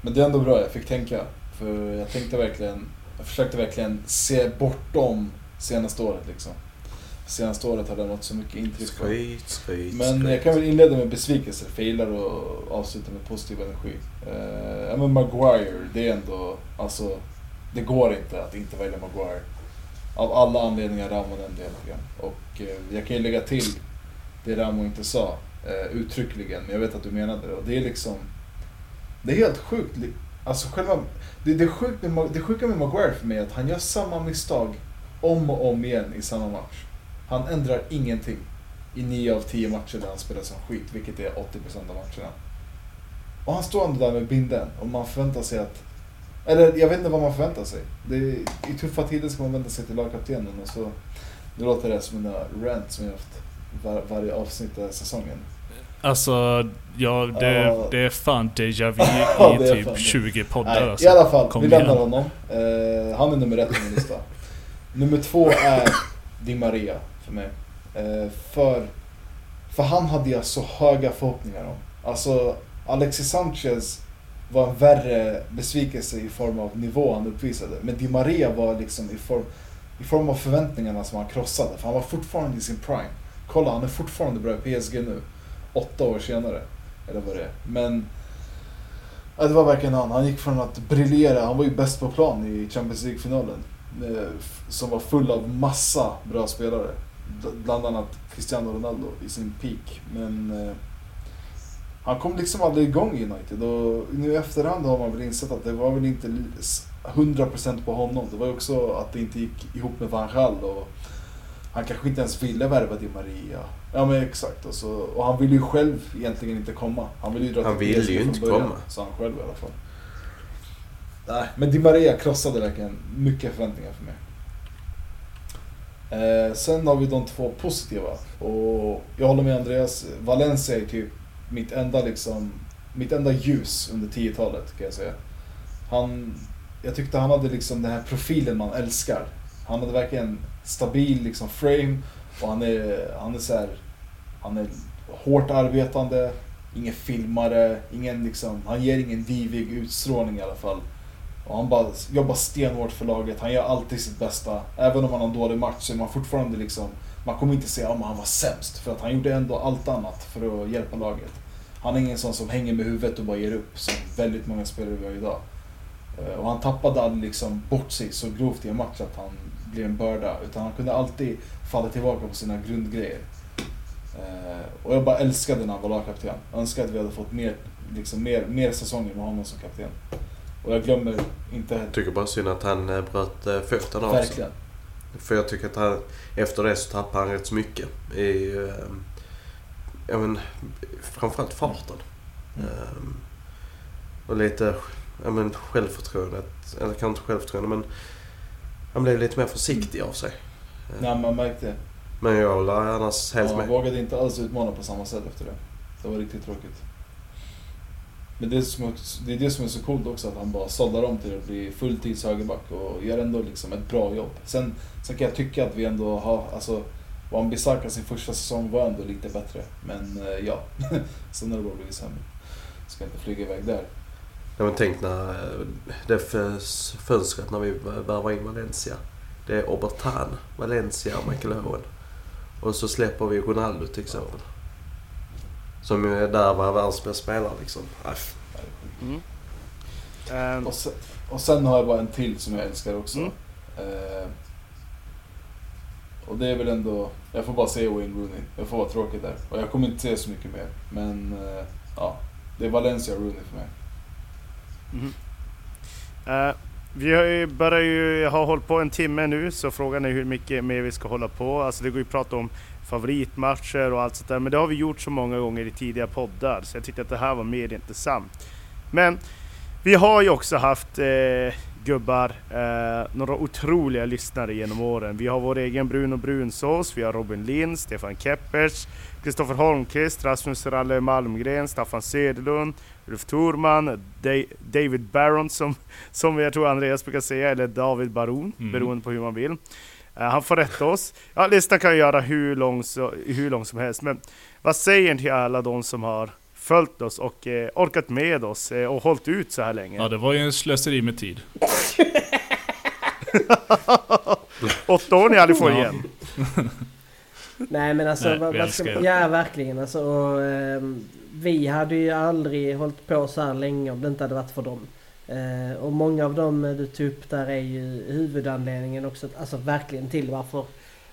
Speaker 8: men det är ändå bra, jag fick tänka. För jag tänkte verkligen, jag försökte verkligen se bortom senaste året liksom. Senaste året har lämnat så mycket intryck. på-
Speaker 6: Skryt, skryt,
Speaker 8: Men
Speaker 6: skryt.
Speaker 8: jag kan väl inleda med besvikelser, jag gillar att avsluta med positiv energi. Eh, ja men Maguire, det är ändå, alltså, det går inte att inte välja Maguire. Av alla anledningar Ramo nämnde hela. Och eh, jag kan ju lägga till det Ramo inte sa eh, uttryckligen, men jag vet att du menade det. Och det är liksom, det är helt sjukt. Alltså själva, det, det, är sjukt med, det sjuka med Maguire för mig är att han gör samma misstag om och om igen i samma match. Han ändrar ingenting i 9 av 10 matcher där han spelar som skit, vilket är 80% av matcherna. Och han står ändå där med binden och man förväntar sig att... Eller jag vet inte vad man förväntar sig. Det är, I tuffa tider ska man vända sig till lagkaptenen och så... Nu låter det som mina rants som jag haft var, varje avsnitt av säsongen.
Speaker 5: Alltså, ja, det,
Speaker 8: Ja.
Speaker 5: det är fan déjà vu i typ
Speaker 8: fan det.
Speaker 5: 20 poddar
Speaker 8: Nej,
Speaker 5: alltså.
Speaker 8: I alla fall,
Speaker 5: Kom
Speaker 8: vi
Speaker 5: igen.
Speaker 8: lämnar honom. Eh, han är nummer ett på min lista. nummer två är Di Maria för mig. Eh, för, för han hade jag så höga förhoppningar om. Alltså, Alexis Sanchez var en värre besvikelse i form av nivå han uppvisade. Men Di Maria var liksom i form, i form av förväntningarna som han krossade. För han var fortfarande i sin prime. Kolla, han är fortfarande bra i PSG nu. Åtta år senare. Eller vad det är. Men Ja, det var verkligen han. Han gick från att briljera, han var ju bäst på plan i Champions League-finalen. Eh, som var full av massa bra spelare. Bland annat Cristiano Ronaldo i sin peak. Men eh, han kom liksom aldrig igång i United. Och nu i efterhand har man väl insett att det var väl inte li- s- 100% på honom. Det var ju också att det inte gick ihop med Van Gaal och han kanske inte ens ville värva Di Maria. Ja men exakt. Och, så, och han ville ju själv egentligen inte komma. Han ville ju dra
Speaker 6: Han
Speaker 8: till PSG
Speaker 6: ju inte
Speaker 8: början,
Speaker 6: komma.
Speaker 8: Sa han själv i alla fall. Nej, men Di Maria krossade verkligen mycket förväntningar för mig. Eh, sen har vi de två positiva. Och jag håller med Andreas. Valencia är typ mitt enda, liksom, mitt enda ljus under 10-talet kan jag säga. Han, jag tyckte han hade liksom den här profilen man älskar. Han hade verkligen stabil liksom frame och han är, han är så här, han är hårt arbetande, ingen filmare, ingen liksom, han ger ingen divig utstrålning i alla fall. Och han bara jobbar stenhårt för laget, han gör alltid sitt bästa. Även om han har en dålig match så är man fortfarande liksom, man kommer inte säga att han var sämst. För att han gjorde ändå allt annat för att hjälpa laget. Han är ingen sån som hänger med huvudet och bara ger upp som väldigt många spelare vi har idag. Eh, och han tappade aldrig liksom bort sig så grovt i en match att han blev en börda. Utan han kunde alltid falla tillbaka på sina grundgrejer. Eh, och jag bara älskade när han var lagkapten. Jag önskar att vi hade fått mer, liksom mer, mer säsonger med honom som kapten. Och jag glömmer inte
Speaker 6: Jag tycker bara synd att han eh, bröt eh, sig.
Speaker 8: Verkligen.
Speaker 6: För jag tycker att han, efter det så tappade han rätt så mycket. I, eh, ja men, framförallt farten.
Speaker 8: Mm.
Speaker 6: Eh, och lite ja, men, självförtroendet. Eller kanske inte självförtroende men han blev lite mer försiktig av sig.
Speaker 8: Nej, man märkte det.
Speaker 6: Men jag håller annars helt
Speaker 8: Han
Speaker 6: med.
Speaker 8: vågade inte alls utmana på samma sätt efter det. Det var riktigt tråkigt. Men det är, som, det är det som är så coolt också, att han bara såddar om till att bli fulltids högerback och gör ändå liksom ett bra jobb. Sen, sen kan jag tycka att vi ändå har, alltså, Wan Bissaka sin första säsong var ändå lite bättre. Men eh, ja, sen har det bara blivit sämre. Ska inte flyga iväg där.
Speaker 6: Ja, men tänk när eh, det fönstret när vi värvar in Valencia. Det är Obertan, Valencia och Michael Owen. Och så släpper vi Ronaldo till exempel. Som ju är där var världens bästa spelare liksom. Aff.
Speaker 4: Ehm,
Speaker 8: Och sen, och sen har jag bara en till som jag älskar också.
Speaker 4: Mm.
Speaker 8: Eh, och det är väl ändå, jag får bara se Wayne Rooney. Jag får vara tråkig där. Och jag kommer inte se så mycket mer. Men eh, ja, det är Valencia Rooney för mig.
Speaker 4: Mhm. Eh, vi har ju, börjar ju ha hållit på en timme nu, så frågan är hur mycket mer vi ska hålla på. Alltså det går ju att prata om favoritmatcher och allt sånt där, men det har vi gjort så många gånger i tidiga poddar, så jag tyckte att det här var mer intressant. Men vi har ju också haft eh, gubbar, eh, några otroliga lyssnare genom åren. Vi har vår egen Bruno Brunsås, vi har Robin Lind, Stefan Keppers, Kristoffer Holmqvist, Rasmus Ralle Malmgren, Staffan Söderlund, Ulf Thorman, Da- David Barron som, som jag tror Andreas brukar säga, eller David Baron,
Speaker 5: Mm.
Speaker 4: beroende på hur man vill. Eh, han får rätta oss. Ja, listan kan jag göra hur lång, så, hur lång som helst, men vad säger ni till alla de som har följt oss och eh, orkat med oss eh, och hållit ut så här länge?
Speaker 5: Ja, det var ju en slöseri med tid.
Speaker 4: Åtta år ni aldrig får igen.
Speaker 7: Nej men alltså,
Speaker 5: Nej,
Speaker 7: vad, vad ska, ja verkligen alltså. Och, ehm, vi hade ju aldrig hållit på så här länge om det inte hade varit för dem. Eh, och många av dem eh, du tog upp där är ju huvudanledningen också, alltså verkligen till varför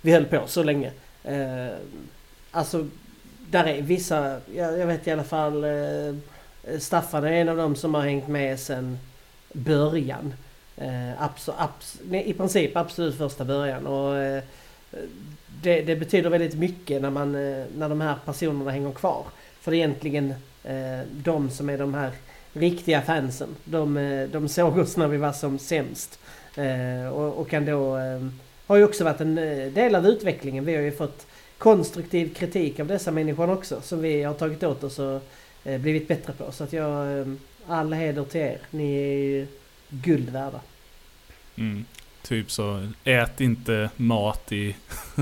Speaker 7: vi höll på så länge. Eh, alltså, där är vissa, jag, jag vet i alla fall, eh, Staffan är en av dem som har hängt med sedan början. Eh, abs, abs, nej, I princip absolut första början. Och, eh, det, det betyder väldigt mycket när, man, eh, när de här personerna hänger kvar. För det är egentligen eh, de som är de här riktiga fansen. De, eh, de såg oss när vi var som sämst. Eh, och, och kan då... Ehm, har ju också varit en eh, del av utvecklingen. Vi har ju fått konstruktiv kritik av dessa människor också. Som vi har tagit åt oss och blivit bättre på. Så att jag... Ehm, all heder till er. Ni är ju guld värda.
Speaker 5: Mm. Typ så, ät inte mat i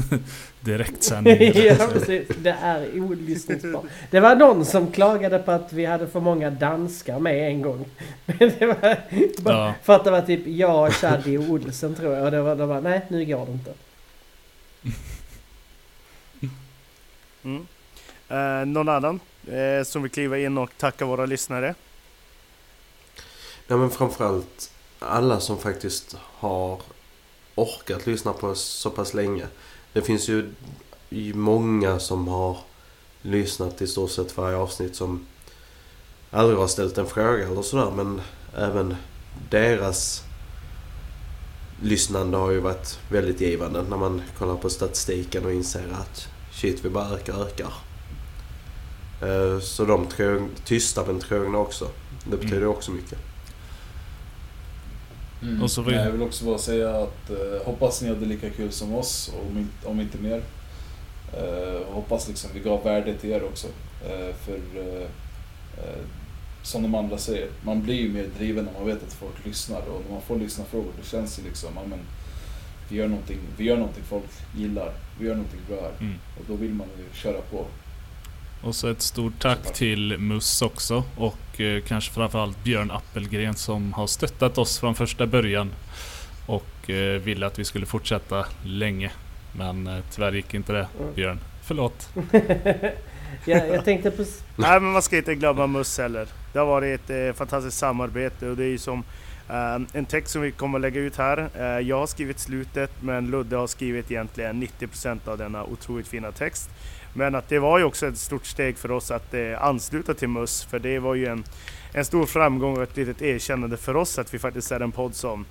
Speaker 5: direktsändning.
Speaker 7: ja, precis. Det är olyssningsbart. Det var någon som klagade på att vi hade för många danskar med en gång. Det var
Speaker 5: Ja.
Speaker 7: För att det var typ jag, Chaddy och Olsen tror jag. Och det var, det var nej nu går det inte.
Speaker 4: Mm. Eh, någon annan eh, som vill kliva in och tacka våra lyssnare?
Speaker 6: Ja men framförallt alla som faktiskt har orkat lyssna på oss så pass länge. Det finns ju många som har lyssnat i stort sett varje avsnitt som aldrig har ställt en fråga eller sådär men även deras lyssnande har ju varit väldigt givande när man kollar på statistiken och inser att shit vi bara ökar ökar. Eh, Så de trög, tysta men trogna också. Det betyder
Speaker 5: Mm.
Speaker 6: också mycket.
Speaker 8: Mm.
Speaker 5: Och så vill-
Speaker 8: Nej, jag vill också bara säga att eh, hoppas ni hade lika kul som oss, och om, inte- om inte mer. Eh, hoppas liksom vi gav värde till er också. Eh, för eh, eh, som de andra säger, man blir ju mer driven när man vet att folk lyssnar. Och när man får lyssna frågor, det känns ju liksom, ja, men, vi, gör någonting, vi gör någonting folk gillar. Vi gör någonting bra här.
Speaker 5: Mm.
Speaker 8: Och då vill man ju köra på.
Speaker 5: Och så ett stort tack till Mus också och eh, kanske framförallt Björn Appelgren som har stöttat oss från första början och eh, ville att vi skulle fortsätta länge. Men eh, tyvärr gick inte det
Speaker 7: Mm.
Speaker 5: Björn. Förlåt.
Speaker 7: Ja, jag tänkte på...
Speaker 4: Nej men man ska inte glömma Mus heller. Det har varit ett eh, fantastiskt samarbete och det är ju som eh, en text som vi kommer att lägga ut här. Eh, jag har skrivit slutet men Ludde har skrivit egentligen 90% av denna otroligt fina text. Men att det var ju också ett stort steg för oss att eh, ansluta till Mus för det var ju en, en stor framgång och ett litet erkännande för oss att vi faktiskt är en podd som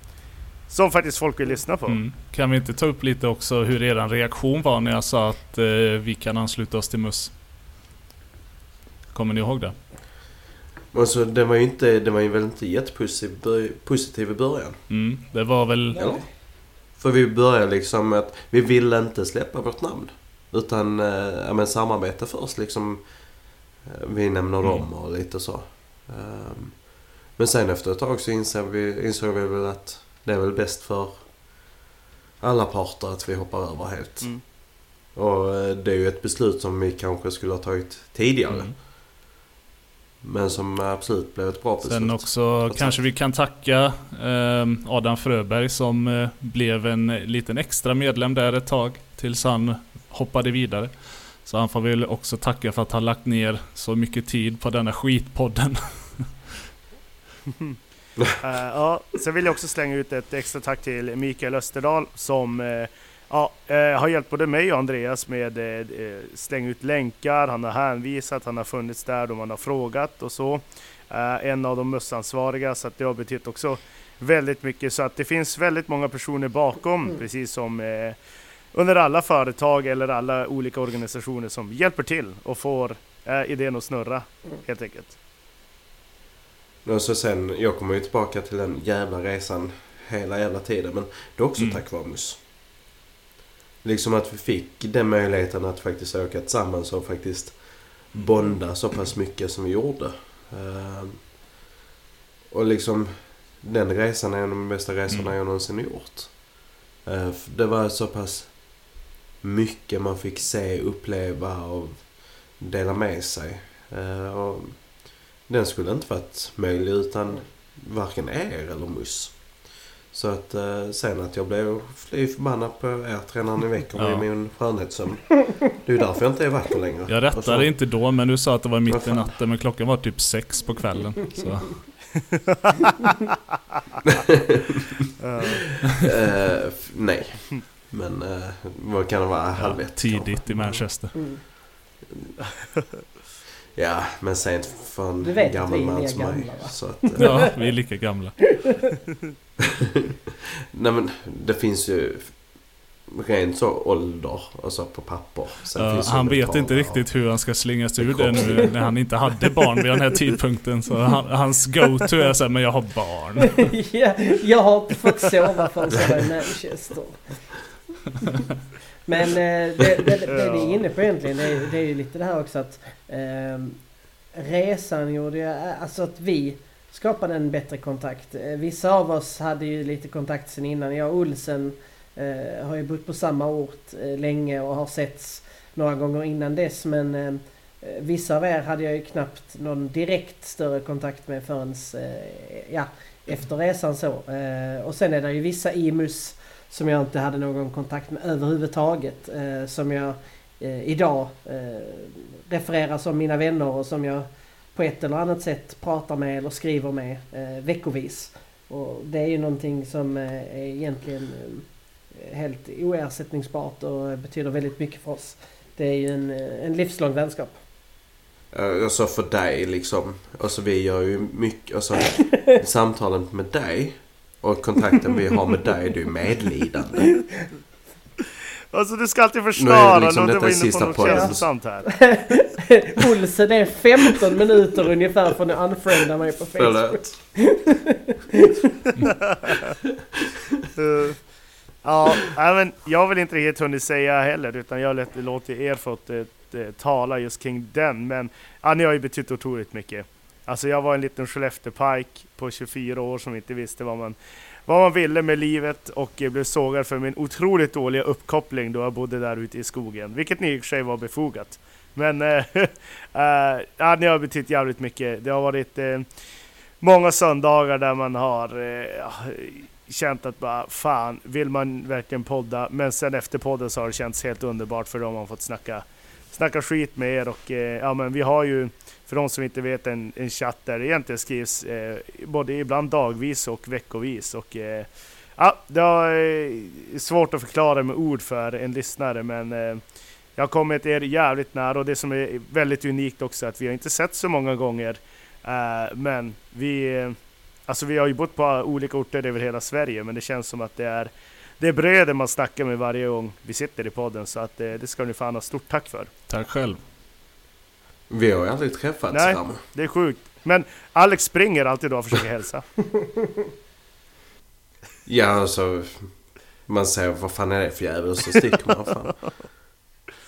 Speaker 4: som faktiskt folk vill lyssna på.
Speaker 5: Mm. Kan vi inte ta upp lite också hur er reaktion var när jag sa att eh, vi kan ansluta oss till Mus? Kommer ni ihåg det?
Speaker 6: Alltså, den var ju inte, den var ju väl inte jättepositiv i början.
Speaker 5: Mm, det var väl...
Speaker 6: Eller? För vi började liksom med att vi ville inte släppa vårt namn. Utan, eh, ja men samarbete först liksom. Eh, Vi nämner
Speaker 5: Mm.
Speaker 6: dem och lite så. Ehm, men sen efter ett tag så insåg vi, insåg vi väl att det är väl bäst för alla parter att vi hoppar över helt.
Speaker 4: Mm.
Speaker 6: Och eh, det är ju ett beslut som vi kanske skulle ha tagit tidigare.
Speaker 5: Mm.
Speaker 6: Men som absolut blev ett bra beslut.
Speaker 5: Sen också kanske vi kan tacka eh, Adam Fröberg som blev en liten extra medlem där ett tag. Tills han hoppade vidare. Så han får väl också tacka för att han lagt ner så mycket tid på denna skitpodden.
Speaker 4: Eh, ja, sen vill jag också slänga ut ett extra tack till Mikael Österdahl som ja, eh, har hjälpt både mig och Andreas med eh, slänga ut länkar, han har hänvisat, han har funnits där då man har frågat och så. En av de mussansvariga så att det har betytt också väldigt mycket så att det finns väldigt många personer bakom precis som under alla företag eller alla olika organisationer som hjälper till och får eh, idén att snurra helt enkelt.
Speaker 6: Och så sen, jag kommer ju tillbaka till den jävla resan hela jävla tiden. Men det är också
Speaker 5: Mm.
Speaker 6: tack vare Mus. Liksom att vi fick den möjligheten att faktiskt åka tillsammans och faktiskt bonda så pass mycket som vi gjorde. Ehm, och liksom den resan är en av de bästa resorna jag någonsin gjort. Eh, det var så pass mycket man fick se, uppleva och dela med sig. Eh, och den skulle inte varit möjlig utan varken er eller Mus. Så att eh, sen att jag blev fly förbannad på er tre när ni väcker mig
Speaker 5: Ja.
Speaker 6: i min skönhetssömn. Det är ju därför jag inte är vacker längre.
Speaker 5: Jag
Speaker 6: Och så-
Speaker 5: rättade inte då men du sa att det var mitt i natten men klockan var typ sex på kvällen. Så.
Speaker 6: F- nej. Men eh, vad kan det vara? Halv ett
Speaker 5: Tidigt i Manchester.
Speaker 6: Ja, men sent för en gammal man som mig. Så att, eh,
Speaker 5: Ja, vi är lika gamla.
Speaker 6: Nej men det finns ju rent så ålder, alltså på papper. Sen
Speaker 5: Ja,
Speaker 6: finns ju
Speaker 5: han vet inte riktigt hur han ska slinga sig ur
Speaker 6: det
Speaker 5: nu när han inte hade barn vid den här tidpunkten. Så han, hans go-to är såhär, men jag har barn.
Speaker 7: ja, jag har inte fått sova förrän jag var i Manchester. Men eh, det, det, det, det ni är inne på egentligen det är, det är ju lite det här också att eh, resan gjorde ju, eh, alltså att vi skapade en bättre kontakt. Eh, vissa av oss hade ju lite kontakt sen innan. Jag och Olsen eh, har ju bott på samma ort eh, länge och har setts några gånger innan dess men Vissa av er hade jag ju knappt någon direkt större kontakt med förrän ja, efter resan så. Och sen är det ju vissa IMUS som jag inte hade någon kontakt med överhuvudtaget. Eh, som jag eh, idag eh, refererar som mina vänner och som jag på ett eller annat sätt pratar med eller skriver med eh, veckovis. Och det är ju någonting som eh, är egentligen eh, helt oersättningsbart och betyder väldigt mycket för oss. Det är ju en, en livslång vänskap.
Speaker 6: Alltså för dig liksom. Alltså vi gör ju mycket, alltså samtalen med dig och kontakten vi har med dig, det är medlidande.
Speaker 4: Alltså du ska alltid
Speaker 6: Nu
Speaker 4: förstöra
Speaker 6: det liksom
Speaker 4: när du var inne på
Speaker 6: sista
Speaker 4: något känslosamt här.
Speaker 7: Olsen är 15 minuter ungefär från att unfrienda mig på Facebook.
Speaker 4: Eh, ja, men jag väl inte riktigt hunnit säga heller utan jag låter er eh, eh, tala just kring den. Men ja, ni har ju betytt otroligt mycket. Alltså jag var en liten Skellefteå-pike på 24 år som inte visste vad man, vad man ville med livet och blev sågad för min otroligt dåliga uppkoppling då jag bodde där ute i skogen. Vilket i och för sig var befogat. Men äh, äh, ja, ni har betytt jävligt mycket. Det har varit äh, många söndagar där man har äh, känt att bara fan, vill man verkligen podda? Men sen efter podden så har det känts helt underbart för då har man fått snacka, snacka skit med er och ja men vi har ju för de som inte vet en, en chatt där det egentligen skrivs eh, både ibland dagvis och veckovis och eh, ja, det är eh, svårt att förklara med ord för en lyssnare men eh, jag har kommit er jävligt nära och det som är väldigt unikt också är att vi har inte sett så många gånger eh, men vi eh, Alltså vi har ju bott på olika orter över hela Sverige men det känns som att det är Det är bröder man snackar med varje gång vi sitter i podden så att eh, det ska ni fan ha stort tack för.
Speaker 5: Tack själv.
Speaker 6: Vi har ju aldrig träffats
Speaker 4: Nej,
Speaker 6: Ram.
Speaker 4: det är sjukt. Men Alex springer alltid då och försöker hälsa.
Speaker 6: Ja, alltså. Man säger vad fan är det för jävel? Så sticker man. Fan.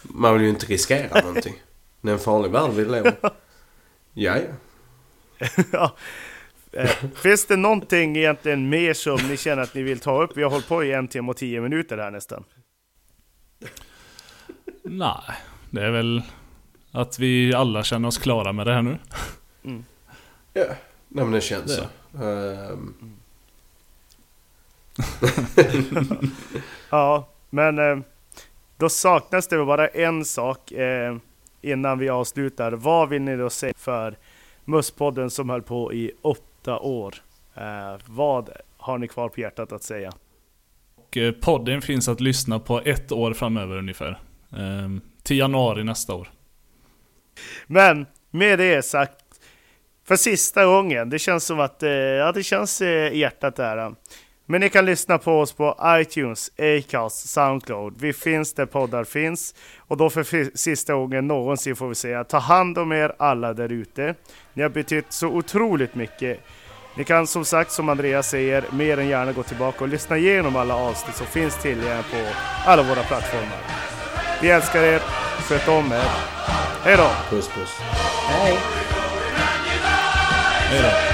Speaker 6: Man vill ju inte riskera någonting. Det är en farlig värld vi lever ja. ja.
Speaker 4: Eh, finns det någonting egentligen mer som ni känner att ni vill ta upp? Vi har hållit på i en timme och tio minuter här nästan.
Speaker 5: Nej, det är väl att vi alla känner oss klara med det här nu.
Speaker 4: Mm.
Speaker 6: Ja, nej men det känns
Speaker 5: Det.
Speaker 6: så. Ehm,
Speaker 4: Ja, men eh, då saknas det bara en sak eh, innan vi avslutar. Vad vill ni då säga för Musspodden som höll på i åtta år? Eh, vad har ni kvar på hjärtat att säga?
Speaker 5: Och podden finns att lyssna på ett år framöver ungefär. Ehm, till januari nästa år.
Speaker 4: Men med det sagt, för sista gången, det känns som att eh, ja, det känns eh, i hjärtat där. Men ni kan lyssna på oss på iTunes, Acast, Soundcloud. Vi finns där poddar finns. Och då för sista gången någonsin får vi säga, ta hand om er alla där ute. Ni har betytt så otroligt mycket. Ni kan som sagt, som Andreas säger, mer än gärna gå tillbaka och lyssna igenom alla avsnitt som finns tillgängliga på alla våra plattformar. Vi älskar er, sköt om er. Hej då!
Speaker 6: Puss puss.
Speaker 7: Hej!
Speaker 5: Hej då.